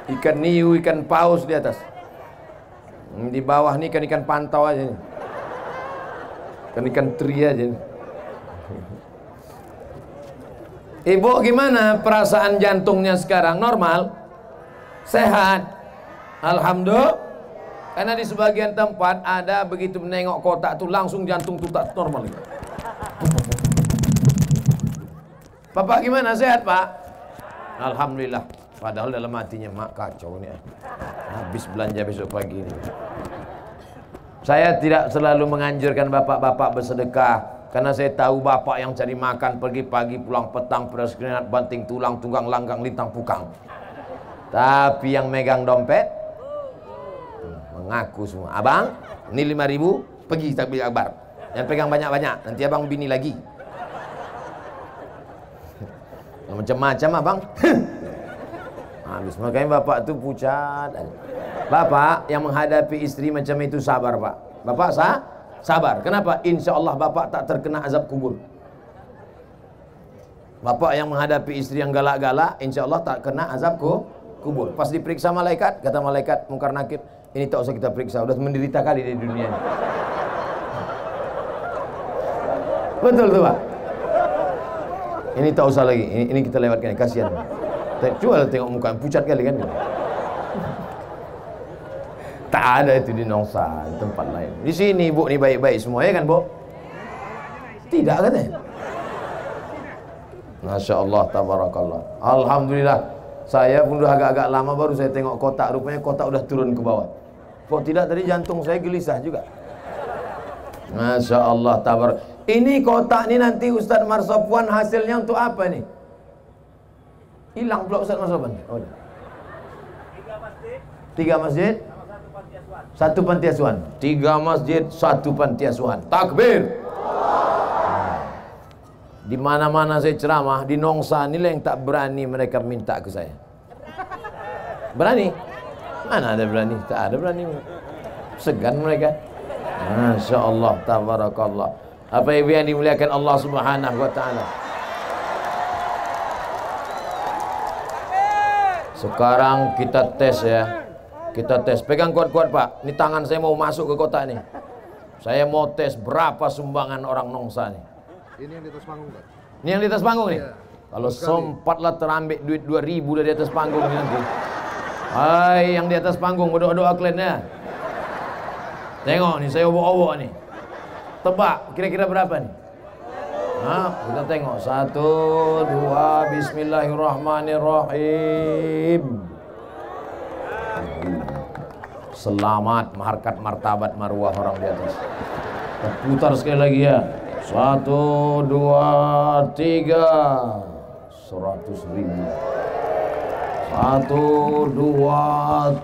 Ikan niu, ikan paus di atas. Di bawah ini ikan-ikan pantau aja ikan-ikan teri aja Ibu gimana perasaan jantungnya sekarang normal? sehat. Alhamdulillah. Karena di sebagian tempat ada begitu menengok kotak tuh langsung jantung tuh tak normal. Bapak gimana sehat pak? Alhamdulillah. Padahal dalam hatinya mak kacau nih. Habis belanja besok pagi ini. Saya tidak selalu menganjurkan bapak-bapak bersedekah karena saya tahu bapak yang cari makan pergi pagi pulang petang keringat banting tulang tunggang langgang lintang pukang. Tapi yang megang dompet mengaku semua. Abang, ini lima ribu, pergi beli akbar. Yang pegang banyak-banyak, nanti abang bini lagi. [laughs] Macam-macam abang. [laughs] Habis makanya bapak tu pucat. Bapak yang menghadapi istri macam itu sabar pak. Bapak sah? Sabar. Kenapa? Insya Allah bapak tak terkena azab kubur. Bapak yang menghadapi istri yang galak-galak, insya Allah tak kena azab kubur. Pas diperiksa malaikat, kata malaikat mungkar nakib, ini tak usah kita periksa, udah menderita kali di dunia ini. Betul tuh pak. Ini tak usah lagi, ini, ini kita lewatkan, kasihan. Coba tengok muka, pucat kali kan. Tak ada itu di Nongsa, tempat lain. Di sini bu, ini baik-baik semua ya kan bu? Tidak katanya. Masya Allah, tabarakallah. Alhamdulillah. Saya pun udah agak-agak lama baru saya tengok kotak, rupanya kotak udah turun ke bawah. Kok tidak tadi jantung saya gelisah juga. Masya Allah tabar. Ini kotak ini nanti Ustaz Marsopwan hasilnya untuk apa nih? Hilang pula Ustaz Marsopwan. Oh, Tiga masjid. Tiga masjid. Satu panti asuhan. Tiga masjid, satu panti asuhan. Takbir. Di mana-mana saya ceramah, di Nongsa inilah yang tak berani mereka minta ke saya. Berani? Mana ada berani? Tak ada berani. Segan mereka. Masya Allah, tabarakallah. Apa ibu yang dimuliakan Allah subhanahu wa ta'ala. Sekarang kita tes ya. Kita tes. Pegang kuat-kuat pak. Ini tangan saya mau masuk ke kotak nih. Saya mau tes berapa sumbangan orang Nongsa nih. Ini yang di atas panggung, Pak. Ini yang di atas panggung nih? Iya. Kalau sempat lah terambil duit 2000 dari atas panggung ini nanti. Hai, yang di atas panggung berdoa-doa kliennya. Tengok nih, saya obok-obok nih. Tebak, kira-kira berapa nih? Nah, kita tengok. Satu, dua, bismillahirrahmanirrahim. Selamat, markat, martabat, marwah orang di atas. Putar sekali lagi ya. Satu, dua, tiga Seratus ribu Satu, dua,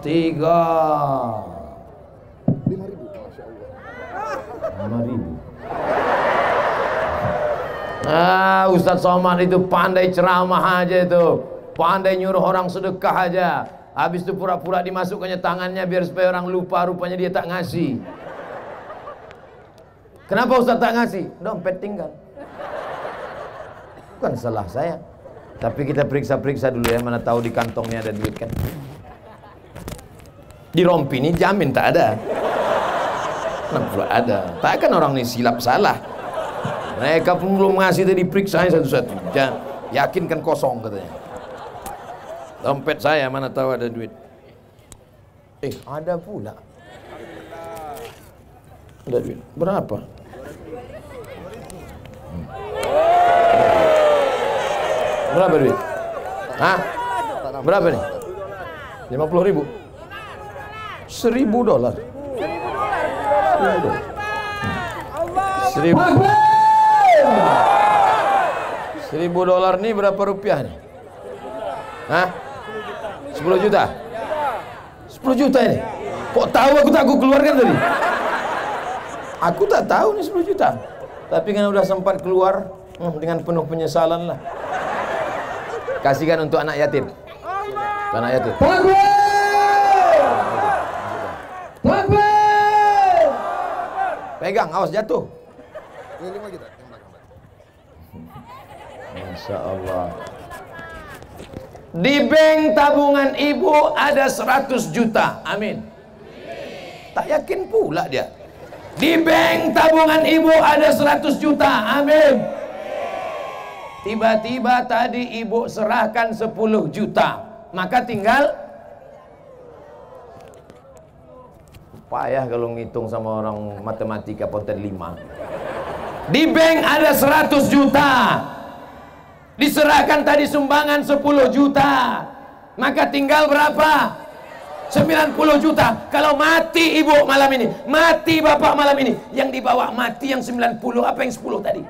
tiga Lima ribu Lima ribu Ah, Ustaz Somad itu pandai ceramah aja itu Pandai nyuruh orang sedekah aja Habis itu pura-pura dimasukkannya tangannya Biar supaya orang lupa rupanya dia tak ngasih Kenapa Ustaz tak ngasih? Dompet tinggal. Bukan salah saya. Tapi kita periksa-periksa dulu ya, mana tahu di kantongnya ada duit kan. Di rompi ini jamin tak ada. Kenapa ada? Tak kan orang ini silap salah. Mereka pun belum ngasih tadi periksa satu-satu. Jangan yakinkan kosong katanya. Dompet saya mana tahu ada duit. Eh, ada pula. Ada duit. Berapa? Hmm. Berapa duit? Hah? Berapa nih? 50 ribu? 1000 dolar. 1000 dolar. Seribu. Seribu dolar nih berapa rupiah nih? Hah? 10 juta? 10 juta ini? Kok tahu aku tak aku keluarkan tadi? Aku tak tahu nih 10 juta. Tapi kan udah sempat keluar hmm, dengan penuh penyesalan lah. Kasihkan untuk anak yatim. Untuk anak yatim. Pegang, awas jatuh. Masya Allah. Di bank tabungan ibu ada 100 juta. Amin. Tak yakin pula dia. Di bank tabungan ibu ada 100 juta. Amin. Tiba-tiba tadi ibu serahkan 10 juta. Maka tinggal payah kalau ngitung sama orang matematika ponten 5. Di bank ada 100 juta. Diserahkan tadi sumbangan 10 juta. Maka tinggal berapa? 90 juta. Kalau mati ibu malam ini, mati bapak malam ini, yang dibawa mati yang 90, apa yang 10 tadi?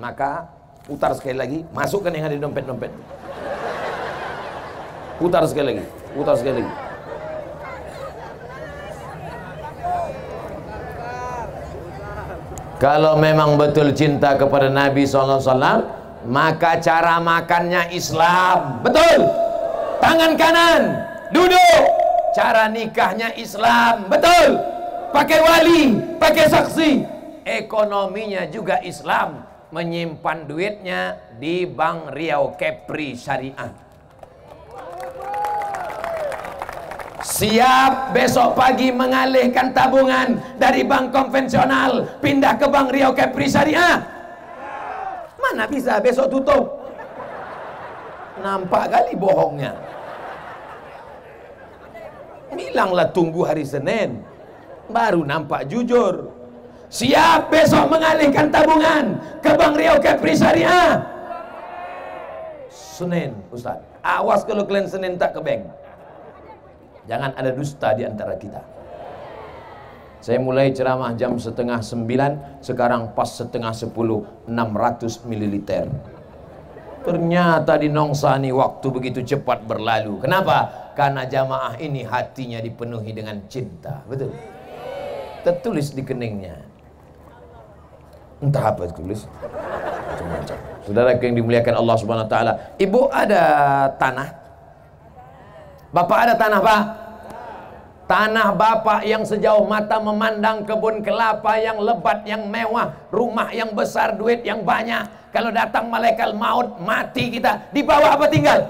Maka putar sekali lagi, masukkan yang ada di dompet-dompet. Putar sekali lagi, putar sekali lagi. Kalau memang betul cinta kepada Nabi SAW Maka cara makannya Islam. Betul. Tangan kanan Duduk. Cara nikahnya Islam. Betul. Pakai wali Pakai saksi. Ekonominya juga Islam. Menyimpan duitnya Di Bank Riau Kepri Syariah Siap besok pagi mengalihkan tabungan dari bank konvensional pindah ke bank Riau Kepri Syariah. Mana bisa besok tutup? Nampak kali bohongnya. Bilanglah tunggu hari Senin. Baru nampak jujur. Siap besok mengalihkan tabungan ke bank Riau Kepri Syariah. Senin, Ustaz. Awas kalau kalian Senin tak ke bank. Jangan ada dusta di antara kita. Saya mulai ceramah jam setengah sembilan, sekarang pas setengah sepuluh, enam ratus mililiter. Ternyata di Nongsani waktu begitu cepat berlalu. Kenapa? Karena jamaah ini hatinya dipenuhi dengan cinta. Betul? Tertulis di keningnya. Entah apa tulis. Saudara yang dimuliakan Allah Subhanahu wa taala, Ibu ada tanah Bapak ada tanah pak? Tanah bapak yang sejauh mata memandang kebun kelapa yang lebat, yang mewah, rumah yang besar, duit yang banyak. Kalau datang malaikat maut, mati kita. Di bawah apa tinggal?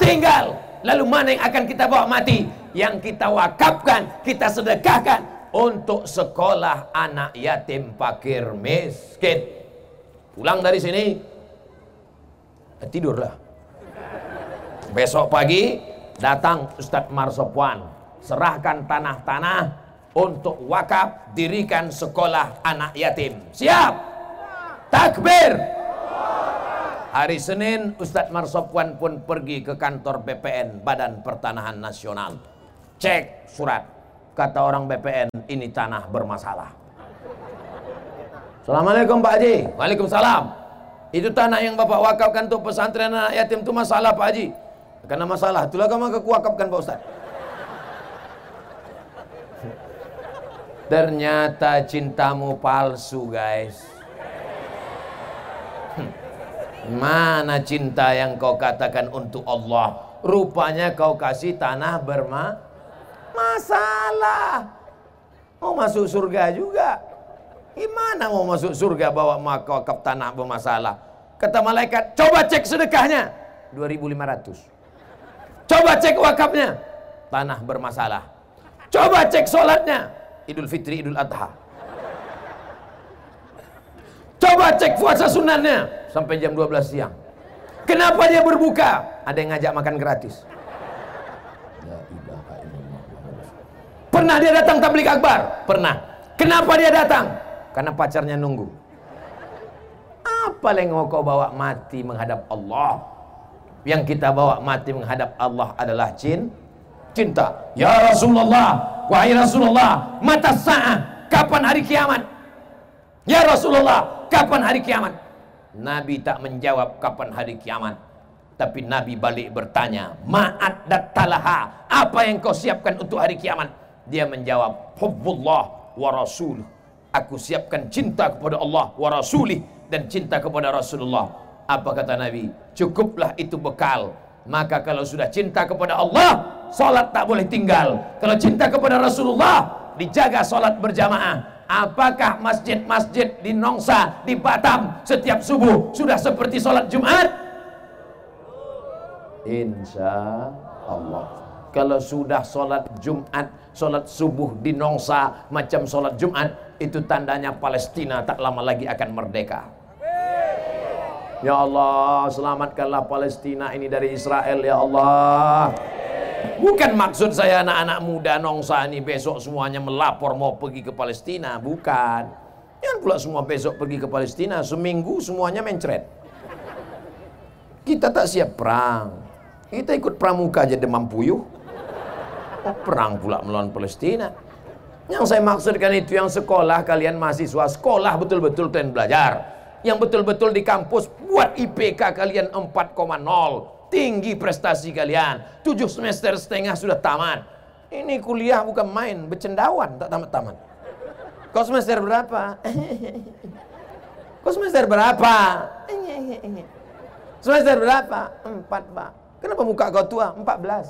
Tinggal. Lalu mana yang akan kita bawa mati? Yang kita wakafkan, kita sedekahkan untuk sekolah anak yatim fakir miskin. Pulang dari sini, tidurlah. Besok pagi Datang Ustadz Marsopwan, serahkan tanah-tanah untuk wakaf dirikan sekolah anak yatim. Siap? Takbir. Hari Senin Ustadz Marsopwan pun pergi ke kantor BPN Badan Pertanahan Nasional. Cek surat. Kata orang BPN ini tanah bermasalah. Assalamualaikum Pak Haji. Waalaikumsalam. Itu tanah yang Bapak wakafkan untuk pesantren anak yatim itu masalah Pak Haji. Karena masalah itulah kamu kekuakapkan Pak Ustaz. Ternyata cintamu palsu guys. Hmm. Mana cinta yang kau katakan untuk Allah? Rupanya kau kasih tanah berma masalah. Mau masuk surga juga. Gimana mau masuk surga bawa wakaf tanah bermasalah? Kata malaikat, coba cek sedekahnya. 2500. Coba cek wakafnya. Tanah bermasalah. Coba cek sholatnya. Idul Fitri, Idul Adha. Coba cek puasa sunatnya. Sampai jam 12 siang. Kenapa dia berbuka? Ada yang ngajak makan gratis. Pernah dia datang tablik akbar? Pernah. Kenapa dia datang? Karena pacarnya nunggu. Apa yang kau bawa mati menghadap Allah? Yang kita bawa mati menghadap Allah adalah cinta cinta. Ya Rasulullah, wahai Rasulullah, mata sa'ah, kapan hari kiamat? Ya Rasulullah, kapan hari kiamat? Nabi tak menjawab kapan hari kiamat. Tapi Nabi balik bertanya, Ma'at talaha, apa yang kau siapkan untuk hari kiamat? Dia menjawab, Hubbullah wa Rasul. Aku siapkan cinta kepada Allah wa Rasulih dan cinta kepada Rasulullah. Apa kata Nabi? Cukuplah itu bekal. Maka kalau sudah cinta kepada Allah, Salat tak boleh tinggal. Kalau cinta kepada Rasulullah, dijaga salat berjamaah. Apakah masjid-masjid di Nongsa, di Batam, setiap subuh sudah seperti salat Jumat? Insya Allah. Kalau sudah salat Jumat, salat subuh di Nongsa, macam salat Jumat, itu tandanya Palestina tak lama lagi akan merdeka. Ya Allah, selamatkanlah Palestina ini dari Israel, ya Allah. Bukan maksud saya anak-anak muda nongsa ini besok semuanya melapor mau pergi ke Palestina. Bukan. Jangan pula semua besok pergi ke Palestina. Seminggu semuanya mencret. Kita tak siap perang. Kita ikut pramuka aja demam puyuh. Oh, perang pula melawan Palestina. Yang saya maksudkan itu yang sekolah kalian mahasiswa sekolah betul-betul kalian belajar. Yang betul-betul di kampus buat IPK kalian 4,0 tinggi prestasi kalian. Tujuh semester setengah sudah tamat. Ini kuliah bukan main, bercendawan tak tamat-tamat. Kau semester berapa? Kau semester berapa? Semester berapa? Empat, Pak. Kenapa muka kau tua? Empat belas.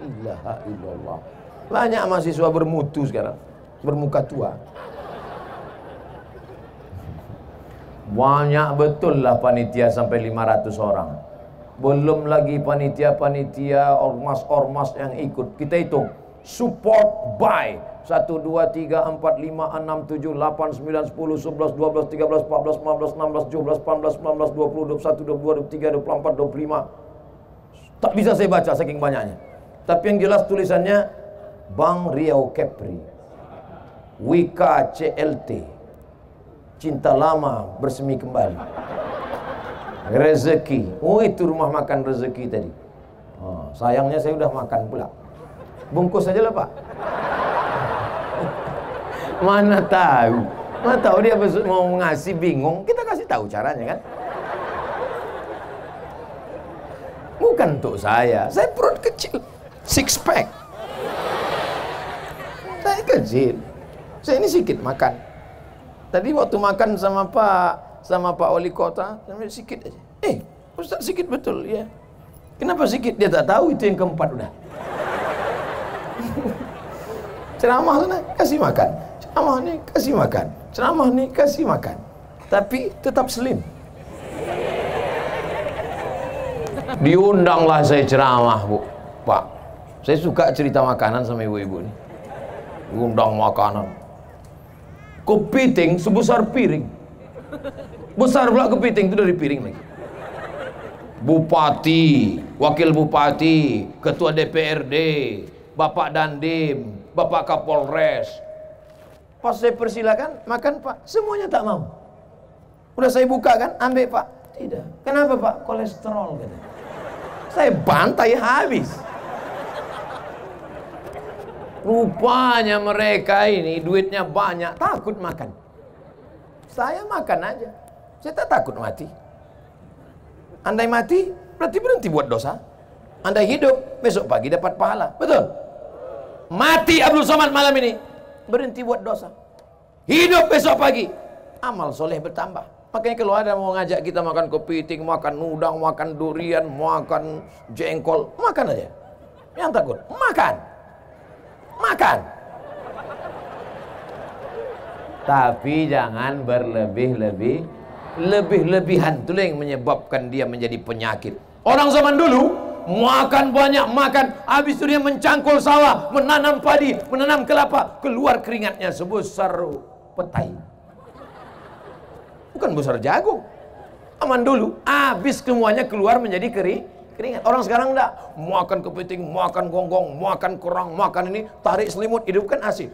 Ilaha illallah. Banyak mahasiswa bermutu sekarang. Bermuka tua. Banyak betul lah panitia sampai 500 orang. Belum lagi panitia-panitia ormas-ormas yang ikut. Kita hitung. Support by 1, 2, 3, 4, 5, 6, 7, 8, 9, 10, 11, 12, 13, 14, 15, 16, 17, 18, 19, 20, 21, 22, 23, 24, 25. Tak bisa saya baca saking banyaknya. Tapi yang jelas tulisannya Bang Riau Kepri. Wika CLT cinta lama bersemi kembali. Rezeki. Oh itu rumah makan rezeki tadi. Oh, sayangnya saya sudah makan pula. Bungkus saja lah pak. [laughs] Mana tahu. Mana tahu dia mau ngasih bingung. Kita kasih tahu caranya kan? Bukan untuk saya. Saya perut kecil. Six pack. Saya kecil. Saya ini sedikit makan Tadi waktu makan sama Pak sama Pak Wali Kota, sikit aja. Eh, Ustaz sikit betul ya. Kenapa sikit? Dia tak tahu itu yang keempat udah. [laughs] Ceramah sana kasih makan. Ceramah ni kasih makan. Ceramah ni kasih makan. Tapi tetap slim. Diundanglah saya ceramah, Bu. Pak, saya suka cerita makanan sama ibu-ibu ni. Diundang makanan kepiting sebesar piring. Besar pula kepiting itu dari piring lagi bupati wakil bupati ketua DPRD bapak dandim bapak kapolres. Pas saya persilakan makan pak. Semuanya tak mau. Udah saya buka kan ambil pak. Tidak. Kenapa pak? Kolesterol gitu. saya bantai habis Rupanya mereka ini duitnya banyak, takut makan. Saya makan aja. Saya tak takut mati. Andai mati, berarti berhenti buat dosa. Andai hidup, besok pagi dapat pahala. Betul? Mati Abdul Somad malam ini, berhenti buat dosa. Hidup besok pagi, amal soleh bertambah. Makanya kalau ada mau ngajak kita makan kepiting, makan udang, makan durian, makan jengkol, makan aja. Yang takut, makan makan. Tapi jangan berlebih-lebih lebih-lebihan itu yang menyebabkan dia menjadi penyakit. Orang zaman dulu makan banyak makan habis itu dia mencangkul sawah menanam padi menanam kelapa keluar keringatnya sebesar petai bukan besar jagung aman dulu habis semuanya keluar menjadi kering keringat. Orang sekarang enggak, makan kepiting, makan gonggong, makan kerang, makan ini, tarik selimut, hidupkan asin.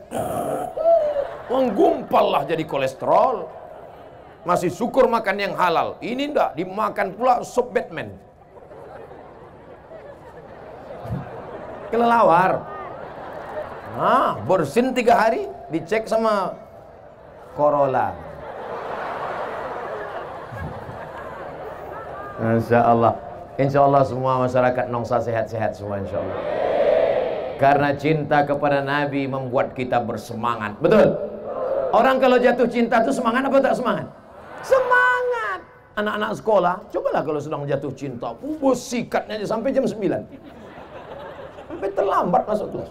Menggumpal lah jadi kolesterol. Masih syukur makan yang halal. Ini enggak, dimakan pula sop Batman. Kelelawar. Nah, bersin tiga hari, dicek sama Corolla. Insya Allah. Insya Allah semua masyarakat Nongsa sehat-sehat semua insya Allah. Karena cinta kepada Nabi membuat kita bersemangat. Betul? Orang kalau jatuh cinta itu semangat apa tak semangat? Semangat. Anak-anak sekolah, cobalah kalau sedang jatuh cinta. Bubus sikatnya sampai jam 9. Sampai terlambat masuk kelas.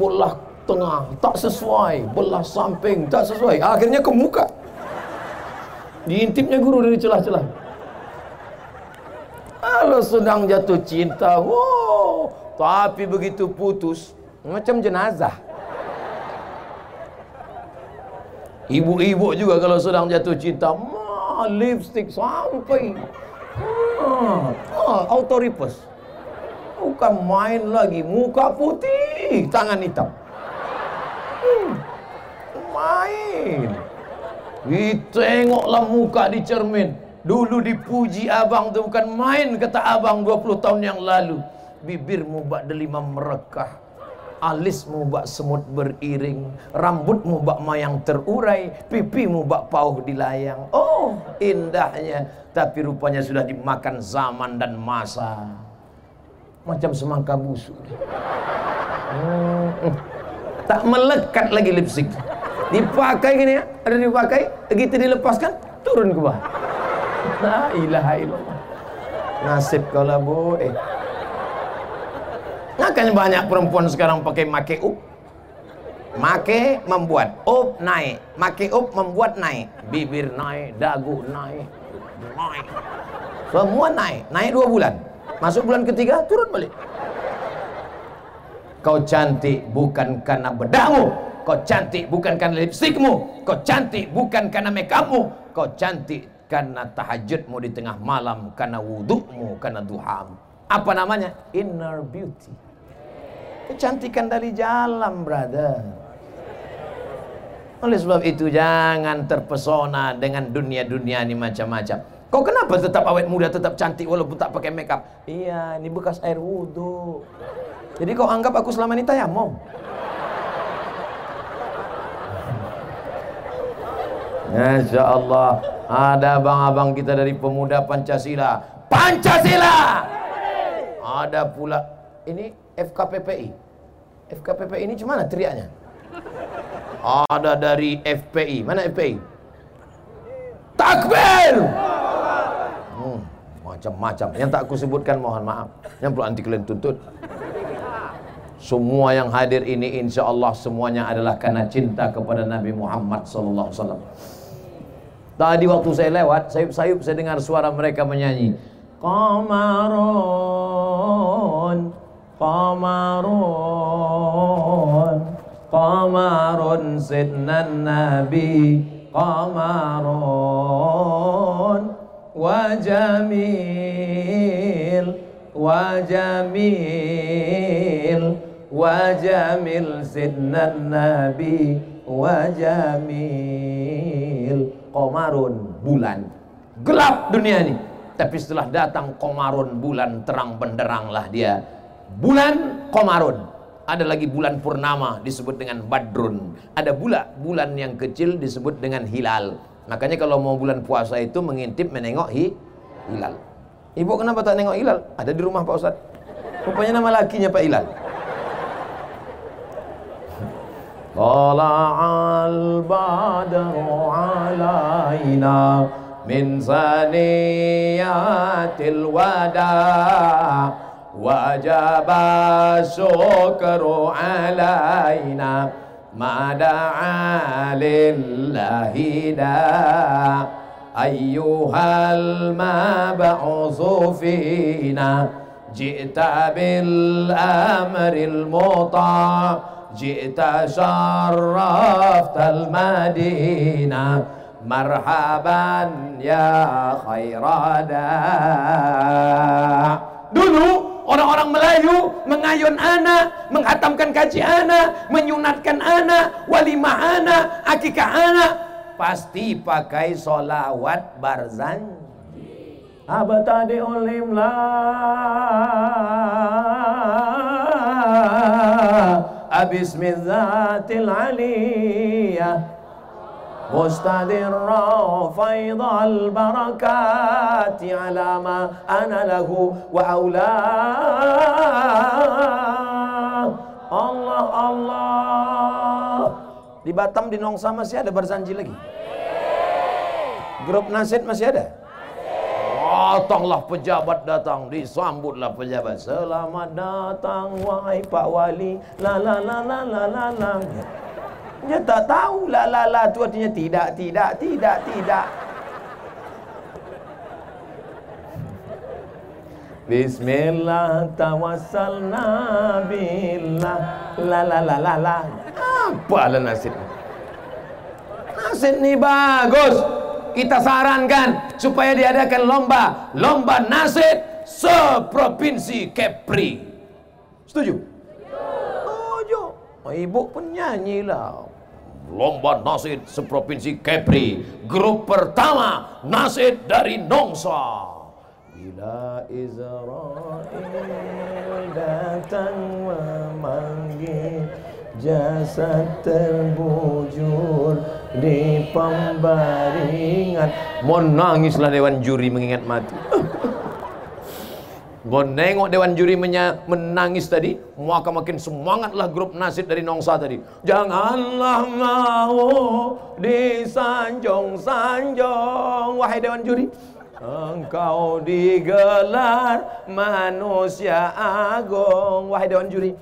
Belah tengah, tak sesuai. Belah samping, tak sesuai. Akhirnya ke muka. Diintipnya guru dari celah-celah. Kalau sedang jatuh cinta, wow, tapi begitu putus, macam jenazah. Ibu-ibu juga kalau sedang jatuh cinta, ma, lipstick sampai ah, ah, autoripes. Bukan main lagi, muka putih, tangan hitam. Hmm, main. Ditengoklah muka di cermin. Dulu dipuji abang tu bukan main kata abang 20 tahun yang lalu. Bibirmu bak delima merekah. Alismu bak semut beriring. Rambutmu bak mayang terurai. Pipimu bak pauh dilayang. Oh indahnya. Tapi rupanya sudah dimakan zaman dan masa. Macam semangka busuk. Hmm. Tak melekat lagi lipstick. Dipakai gini ya. Ada dipakai. Begitu dilepaskan. Turun ke bawah. La ilaha illallah. Nasib kau lah bu. Eh. Makanya banyak perempuan sekarang pakai make up. Make membuat up naik, make up membuat naik, bibir naik, dagu naik, naik, semua naik, naik dua bulan. Masuk bulan ketiga turun balik. Kau cantik bukan karena bedakmu, kau cantik bukan karena lipstikmu, kau cantik bukan karena makeupmu, kau cantik karena tahajudmu di tengah malam, karena wudukmu, karena duhamu. Apa namanya? Inner beauty. Kecantikan dari jalan, brother. Oleh sebab itu jangan terpesona dengan dunia-dunia ini macam-macam. Kau kenapa tetap awet muda, tetap cantik walaupun tak pakai makeup? Iya, ini bekas air wudhu. Jadi kau anggap aku selama ini tayamum? Masya Allah Ada abang-abang kita dari pemuda Pancasila. Pancasila! Ada pula Ini FKPPI FKPPI ini cuma teriaknya? Ada dari FPI Mana FPI Takbir! Hmm, Macam-macam. Yang tak aku sebutkan mohon maaf. Yang perlu anti kalian tuntut. Semua yang hadir ini insya Allah semuanya adalah karena cinta kepada Nabi Muhammad wasallam. Tadi waktu saya lewat, sayup-sayup saya dengar suara mereka menyanyi. Qamarun, qamarun, qamarun sidnan nabi, qamarun, wa jamil, wa jamil, wa jamil sidnan nabi, wa jamil. Komarun bulan. Gelap dunia ini. Tapi setelah datang Komarun bulan terang benderanglah dia. Bulan Komarun. Ada lagi bulan purnama disebut dengan Badrun. Ada pula bulan yang kecil disebut dengan Hilal. Makanya kalau mau bulan puasa itu mengintip menengok hi, Hilal. Ibu kenapa tak nengok Hilal? Ada di rumah Pak Ustadz. Rupanya nama lakinya Pak Hilal طلع البدر علينا من ثنيات الوداع وجب الشكر علينا ما دعا لله داع. أيها المبعوث فينا جئت بالأمر المطاع جئت شرفت المدينة مرحبا يا خير داع Dulu orang-orang Melayu mengayun anak, menghatamkan kaji anak, menyunatkan anak, walimah anak, akikah anak. Pasti pakai solawat barzan. Abtadi ulimla Abismizatil aliyah مستدر فيض البركات على ما أنا له وأولاه Allah Allah di Batam di Nongsa masih ada Barzanji lagi grup Nasid masih ada Datanglah pejabat datang disambutlah pejabat selamat datang wahai Pak Wali la la la la la la la dia tak tahu la la la tu artinya tidak, tidak, tidak, tidak. Bismillah tawassalna billah la la la la la. Apa lah nasib? Nasib ni bagus. Kita sarankan supaya diadakan lomba, lomba nasib seprovinsi Kepri. Setuju? Setuju. Oh, ibu pun nyanyilah lomba nasid seprovinsi Kepri grup pertama nasid dari Nongsa bila Israel datang memanggil jasad terbujur di pembaringan mau nangislah dewan juri mengingat mati [laughs] Gue nengok Dewan Juri menangis tadi, maka makin semangatlah grup nasib dari Nongsa tadi. Janganlah mau disanjung-sanjung, wahai Dewan Juri. Engkau digelar manusia agung, wahai Dewan Juri.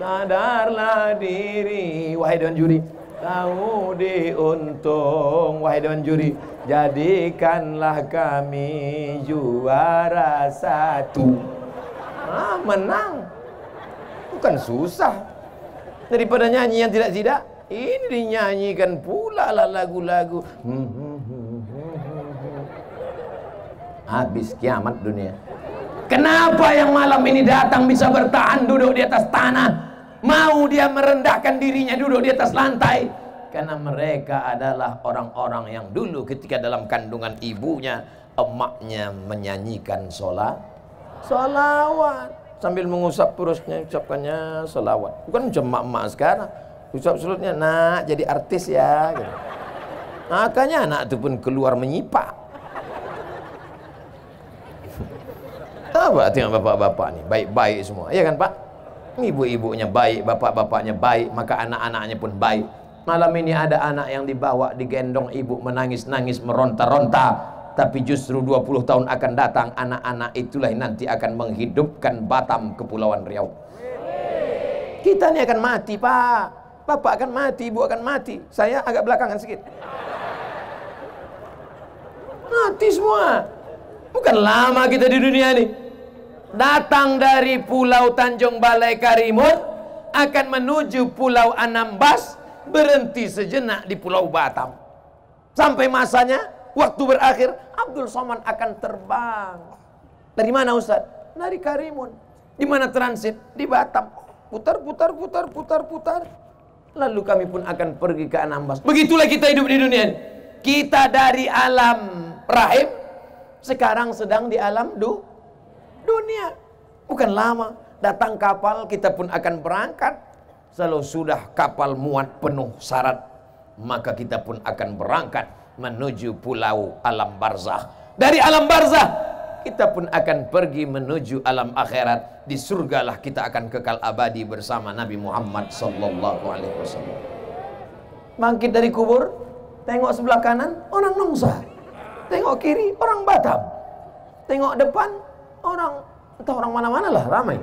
Sadarlah diri, wahai Dewan Juri. Tahu diuntung, wahai Dewan Juri Jadikanlah kami juara satu. Ah, Menang. Bukan susah. Daripada nyanyi yang tidak-tidak Ini dinyanyikan pula lah lagu-lagu. Habis kiamat dunia. Kenapa yang malam ini datang bisa bertahan duduk di atas tanah Mau dia merendahkan dirinya duduk di atas lantai. Karena mereka adalah orang-orang yang dulu ketika dalam kandungan ibunya emaknya menyanyikan sholat. Salawat sambil mengusap perutnya ucapkannya salawat bukan cuma emak sekarang. Ucap surutnya nak jadi artis ya gitu. makanya anak itu pun keluar menyipak. Apa tengok bapak-bapak nih baik-baik semua. Ya kan pak ibu-ibunya baik bapak-bapaknya baik maka anak-anaknya pun baik Malam ini ada anak yang dibawa digendong ibu menangis-nangis meronta-ronta tapi justru 20 tahun akan datang anak-anak itulah yang nanti akan menghidupkan Batam Kepulauan Riau. Kita ini akan mati, Pak. Bapak akan mati, Ibu akan mati. Saya agak belakangan sedikit. Mati semua. Bukan lama kita di dunia ini. Datang dari Pulau Tanjung Balai Karimun akan menuju Pulau Anambas berhenti sejenak di Pulau Batam. Sampai masanya, waktu berakhir, Abdul Somad akan terbang. Dari mana Ustaz? Dari Karimun. Di mana transit? Di Batam. Putar, putar, putar, putar, putar. Lalu kami pun akan pergi ke Anambas. Begitulah kita hidup di dunia. Kita dari alam rahim, sekarang sedang di alam du dunia. Bukan lama, datang kapal kita pun akan berangkat kalau sudah kapal muat penuh syarat, maka kita pun akan berangkat menuju pulau alam barzah. Dari alam barzah, kita pun akan pergi menuju alam akhirat. Di surgalah kita akan kekal abadi bersama Nabi Muhammad sallallahu alaihi wasallam. Bangkit dari kubur, tengok sebelah kanan orang Nongsa. Tengok kiri orang Batam. Tengok depan orang entah orang mana-mana lah ramai.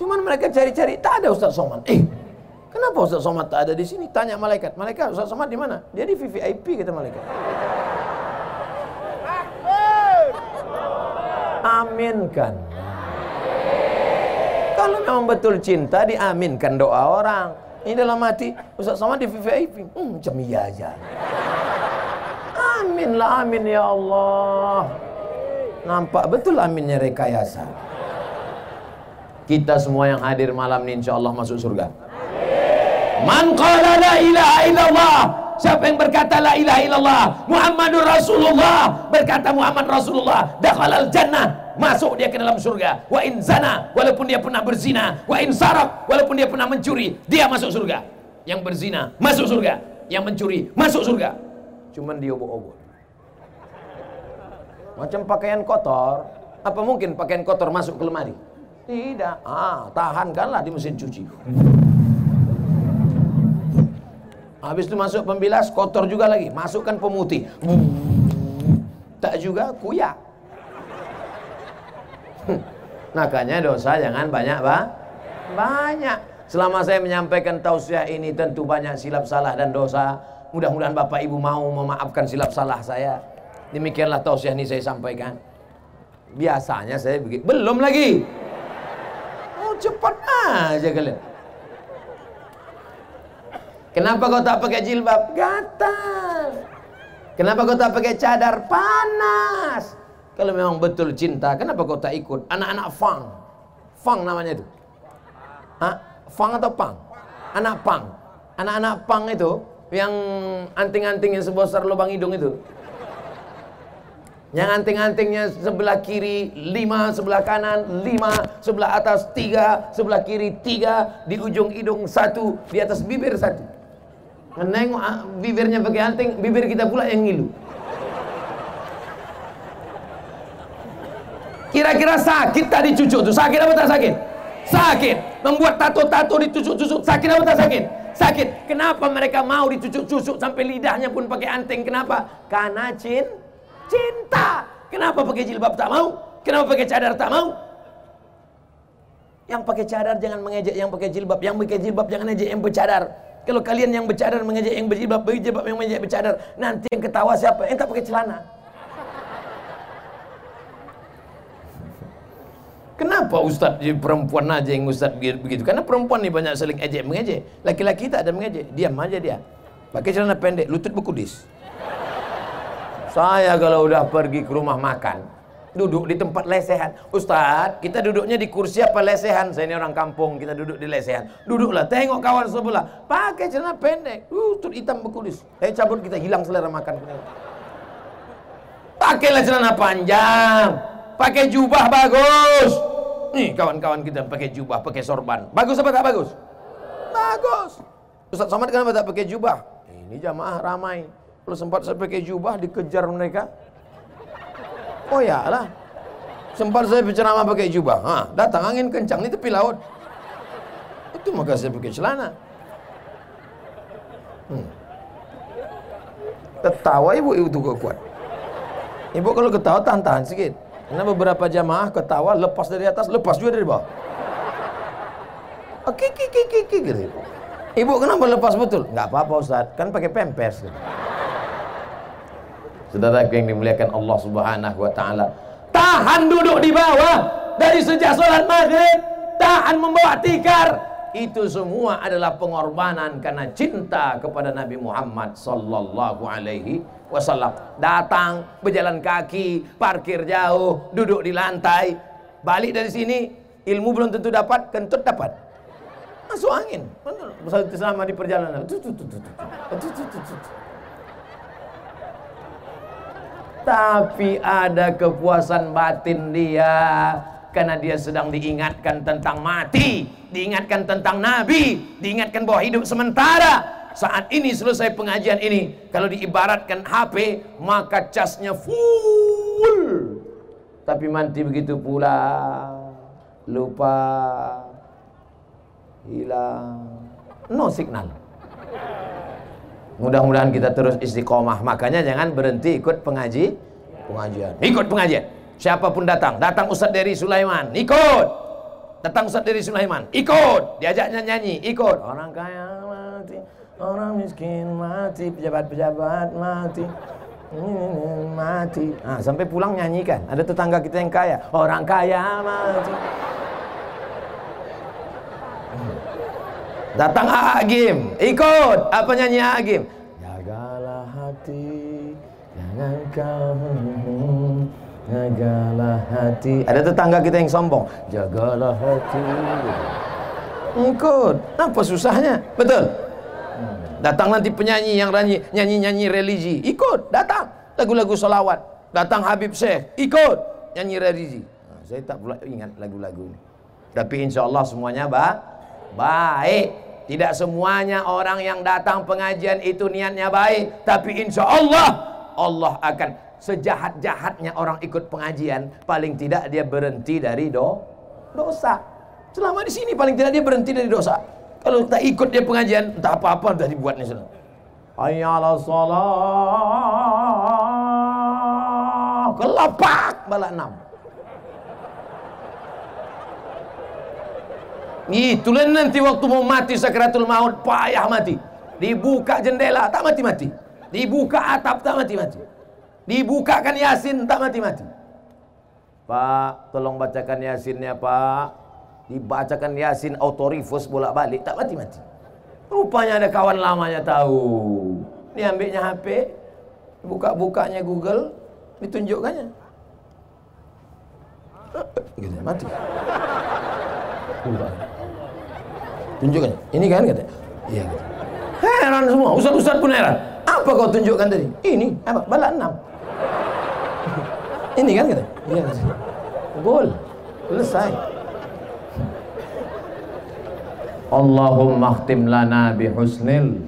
Cuman mereka cari-cari, tak ada Ustaz Somad. Eh, kenapa Ustaz Somad tak ada di sini? Tanya malaikat. Malaikat, Ustaz Somad di mana? Dia di VVIP kata malaikat. Aminkan. Kalau memang betul cinta, diaminkan doa orang. Ini dalam hati, Ustaz Somad di VVIP. Hmm, macam iya aja. Amin lah, amin ya Allah. Nampak betul aminnya rekayasa. Kita semua yang hadir malam ini insya Allah masuk surga. Man qala la ilaha illallah Siapa yang berkata la ilaha illallah? Muhammadur Rasulullah. Berkata Muhammad Rasulullah Dakhalal jannah. Masuk dia ke dalam surga. Wa in zana Walaupun dia pernah berzina. Wa in sarak Walaupun dia pernah mencuri Dia masuk surga. Yang berzina Masuk surga. Yang mencuri Masuk surga. Cuman dia obok-obok Macam pakaian kotor Apa mungkin pakaian kotor masuk ke lemari? Tidak Ah, tahankanlah di mesin cuci Habis itu masuk pembilas, kotor juga lagi. Masukkan pemutih. Tak juga kuyak. Makanya dosa jangan banyak, Pak. Banyak. Selama saya menyampaikan tausiah ini tentu banyak silap salah dan dosa. Mudah-mudahan Bapak Ibu mau memaafkan silap salah saya. Demikianlah tausiah ini saya sampaikan. Biasanya saya begitu. Belum lagi. Oh, cepat aja kalian. Kenapa kau tak pakai jilbab? Gatal. Kenapa kau tak pakai cadar? Panas. Kalau memang betul cinta, kenapa kau tak ikut? Anak-anak fang. Fang namanya itu. Hah? Fang atau pang? Anak pang. Anak-anak pang itu yang anting-anting yang sebesar lubang hidung itu. Yang anting-antingnya sebelah kiri lima, sebelah kanan lima, sebelah atas tiga, sebelah kiri tiga, di ujung hidung satu, di atas bibir satu. Menengok ah, bibirnya pakai anting, bibir kita pula yang ngilu. Kira-kira sakit tadi cucuk tuh, sakit apa tak sakit? Sakit. Membuat tato-tato ditusuk-tusuk, sakit apa tak sakit? Sakit. Kenapa mereka mau ditusuk-tusuk sampai lidahnya pun pakai anting? Kenapa? Karena cin, cinta. Kenapa pakai jilbab tak mau? Kenapa pakai cadar tak mau? Yang pakai cadar jangan mengejek yang pakai jilbab, yang pakai jilbab jangan ejek yang bercadar. Kalau kalian yang bercadar mengejek yang berjilbab, berjilbab yang mengejek bercadar, nanti yang ketawa siapa? Tak pakai celana. Kenapa ustaz perempuan aja yang ustaz begitu? Karena perempuan ni banyak saling ejek mengejek. Laki-laki tak ada mengejek, diam aja dia. Pakai celana pendek, lutut berkudis. Saya kalau udah pergi ke rumah makan, duduk di tempat lesehan. Ustaz, kita duduknya di kursi apa lesehan? Saya ini orang kampung, kita duduk di lesehan. Duduklah, tengok kawan sebelah, pakai celana pendek, lutut hitam berkulis. Eh cabut kita hilang selera makan. Pakailah celana panjang, pakai jubah bagus. Nih kawan-kawan kita pakai jubah, pakai sorban. Bagus apa tak bagus? Bagus. Ustaz Somad kenapa tak pakai jubah? Ini jamaah ramai. Sempat saya pakai jubah dikejar mereka, Oh ya lah. Sempat saya berceramah pakai jubah. Ha, datang angin kencang di tepi laut. Itu maka saya pakai celana. Hmm. Ketawa ibu itu kuat. Ibu kalau ketawa tahan-tahan sedikit. Karena beberapa jamaah ketawa lepas dari atas, lepas juga dari bawah. Oke, kiki, kiki, kiki, gitu. Ibu kenapa lepas betul? Enggak apa-apa Ustaz, kan pakai pempers. Gitu. Saudara yang dimuliakan Allah Subhanahu wa taala. Tahan duduk di bawah dari sejak sholat maghrib, tahan membawa tikar. Itu semua adalah pengorbanan karena cinta kepada Nabi Muhammad sallallahu alaihi wasallam. Datang berjalan kaki, parkir jauh, duduk di lantai. Balik dari sini, ilmu belum tentu dapat, kentut dapat. Masuk angin. Selama di perjalanan. Tapi ada kepuasan batin dia. Karena dia sedang diingatkan tentang mati, diingatkan tentang nabi, diingatkan bahwa hidup sementara. Saat ini selesai pengajian ini, kalau diibaratkan HP, maka casnya full. Tapi mati begitu pula. Lupa. Hilang. No signal Mudah-mudahan kita terus istiqomah. Makanya jangan berhenti ikut pengaji, pengajian. Ikut pengajian. Siapa pun datang, datang Ustadz dari Sulaiman, ikut. Datang Ustadz dari Sulaiman, ikut. Diajaknya nyanyi, ikut. Orang kaya mati, orang miskin mati, pejabat-pejabat mati. mati. Nah, sampai pulang nyanyikan. Ada tetangga kita yang kaya, orang kaya mati. Datang Agim, ikut. Apa nyanyi Agim? Jagalah hati, jangan kau Jagalah hati. Ada tetangga kita yang sombong. Jagalah hati. Ikut. Apa susahnya? Betul. Datang nanti penyanyi yang nyanyi nyanyi-nyanyi religi. Ikut, datang. Lagu-lagu solawat. Datang Habib Syekh. Ikut. Nyanyi religi. Nah, saya tak pula ingat lagu-lagu ini. Tapi insya Allah semuanya ba baik. Tidak semuanya orang yang datang pengajian itu niatnya baik. Tapi insya Allah Allah akan sejahat-jahatnya orang ikut pengajian, paling tidak dia berhenti dari do dosa. Selama di sini paling tidak dia berhenti dari dosa. Kalau tak ikut dia pengajian, entah apa-apa dah dibuatnya sudah. Ayyala salat. Kelapak balak enam. Itulah nanti waktu mau mati sakratul maut payah mati. Dibuka jendela tak mati-mati. Dibuka atap tak mati-mati. Dibukakan Yasin tak mati-mati. Pak, tolong bacakan Yasinnya, Pak. Dibacakan Yasin autorifus bolak-balik tak mati-mati. Rupanya ada kawan lamanya tahu. Dia ambilnya HP, buka-bukanya Google, ditunjukkannya. Gitu, mati. Tunjukkan. Ini kan kata. Iya. Heran semua, ustaz-ustaz pun heran. Apa kau tunjukkan tadi? Ini, apa? Balak enam. Ini kan kata? Iya kata. Gol. Selesai. Allahumma khtim lana bihusnil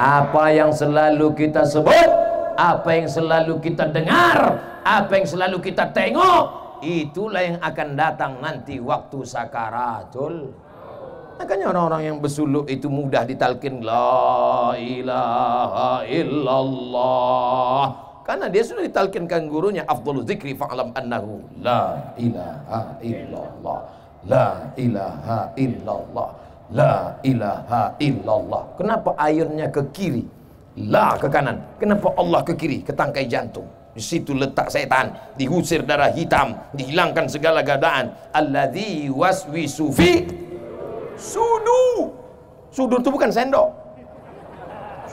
apa yang selalu kita sebut apa yang selalu kita dengar apa yang selalu kita tengok itulah yang akan datang nanti waktu sakaratul makanya orang-orang yang bersuluk itu mudah ditalkin la ilaha illallah karena dia sudah ditalkinkan gurunya afdhalu zikri fa'lam annahu la ilaha illallah. La ilaha illallah. La ilaha illallah. Kenapa airnya ke kiri? La ke kanan. Kenapa Allah ke kiri? Ke tangkai jantung. Di situ letak setan, dihusir darah hitam, dihilangkan segala gadaan. Alladzi waswisu fi sudur. Sudur itu bukan sendok.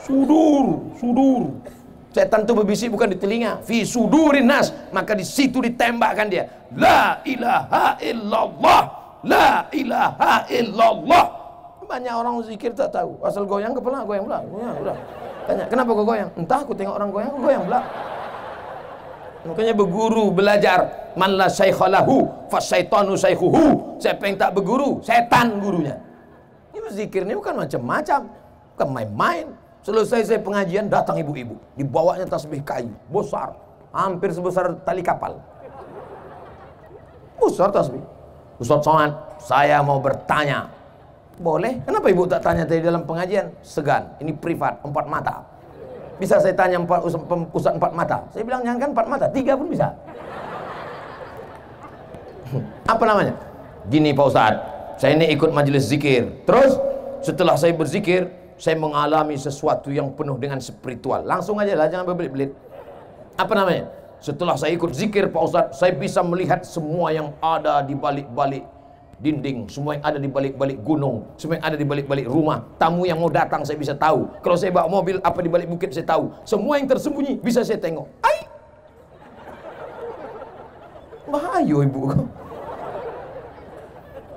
Sudur, sudur. Setan itu berbisik bukan di telinga. Fi sudurin nas. Maka di situ ditembakkan dia. La ilaha illallah. La ilaha illallah. Banyak orang zikir tak tahu. Asal goyang kepala goyang pula. Goyang pula. Tanya, kenapa kau goyang? Entah aku tengok orang goyang, aku goyang pula. Makanya berguru, belajar. Man la syaikhalahu, fasyaitanu syaikhuhu. Siapa yang tak berguru, setan gurunya. Ini zikir ini bukan macam-macam. Bukan main-main. Selesai saya pengajian, datang ibu-ibu. Dibawanya tasbih kayu, besar. Hampir sebesar tali kapal. Besar tasbih. Ustaz Somad, saya mau bertanya. Boleh? Kenapa ibu tak tanya tadi dalam pengajian? Segan, ini privat, empat mata. Bisa saya tanya empat, ustaz empat mata? Saya bilang jangan kan empat mata, tiga pun bisa. [laughs] Apa namanya? Gini Pak Ustaz, saya ini ikut majelis zikir. Terus setelah saya berzikir, saya mengalami sesuatu yang penuh dengan spiritual. Langsung aja lah, jangan berbelit-belit. Apa namanya? Setelah saya ikut zikir Pak Ustaz, saya bisa melihat semua yang ada di balik-balik dinding, semua yang ada di balik-balik gunung, semua yang ada di balik-balik rumah. Tamu yang mau datang saya bisa tahu. Kalau saya bawa mobil apa di balik bukit saya tahu. Semua yang tersembunyi bisa saya tengok. Ai. Bahaya ibu.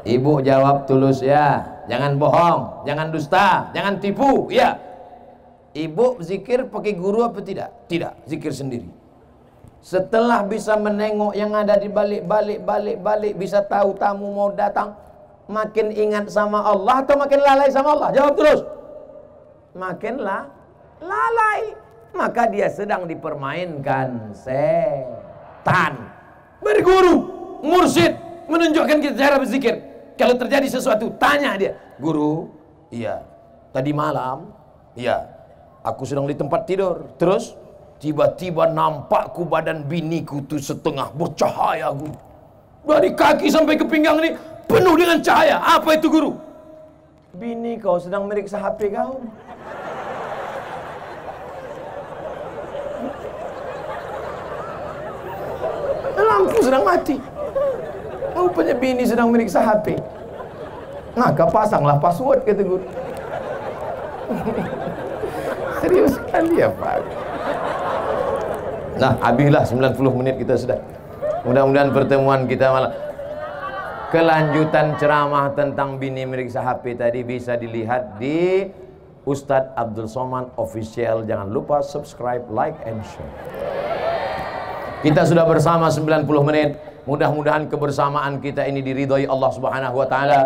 Ibu jawab tulus ya. Jangan bohong, jangan dusta, jangan tipu, ya. Ibu zikir pakai guru apa tidak? Tidak, zikir sendiri. Setelah bisa menengok yang ada di balik-balik balik-balik bisa tahu tamu mau datang, makin ingat sama Allah atau makin lalai sama Allah? Jawab terus. Makinlah lalai. Maka dia sedang dipermainkan setan. Berguru, mursyid menunjukkan kita cara berzikir. Kalau terjadi sesuatu, tanya dia. Guru, iya. Tadi malam, iya. Aku sedang di tempat tidur. Terus, tiba-tiba nampakku badan biniku itu setengah bercahaya, guru. Dari kaki sampai ke pinggang ini penuh dengan cahaya. Apa itu, guru? Bini kau sedang meriksa HP kau. Lampu sedang mati. Rupanya bini sedang meriksa HP. Maka pasanglah password kata guru. [laughs] Serius sekali ya Pak. Nah, habislah 90 menit kita sudah. Mudah-mudahan pertemuan kita malah kelanjutan ceramah tentang bini meriksa HP tadi bisa dilihat di Ustadz Abdul Somad Official. Jangan lupa subscribe, like, and share. Kita sudah bersama 90 menit. Mudah-mudahan kebersamaan kita ini diridhoi Allah Subhanahu wa taala.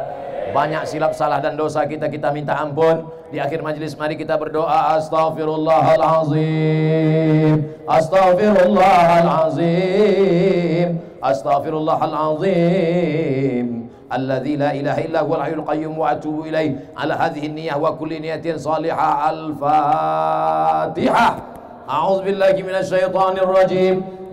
Banyak silap salah dan dosa kita kita minta ampun. Di akhir majlis mari kita berdoa astaghfirullahalazim. Astaghfirullahalazim. Astaghfirullahalazim. الذي لا إله إلا هو الحي القيوم وأتوب إليه على هذه النية وكل نية صالحة الفاتحة أعوذ بالله من الشيطان الرجيم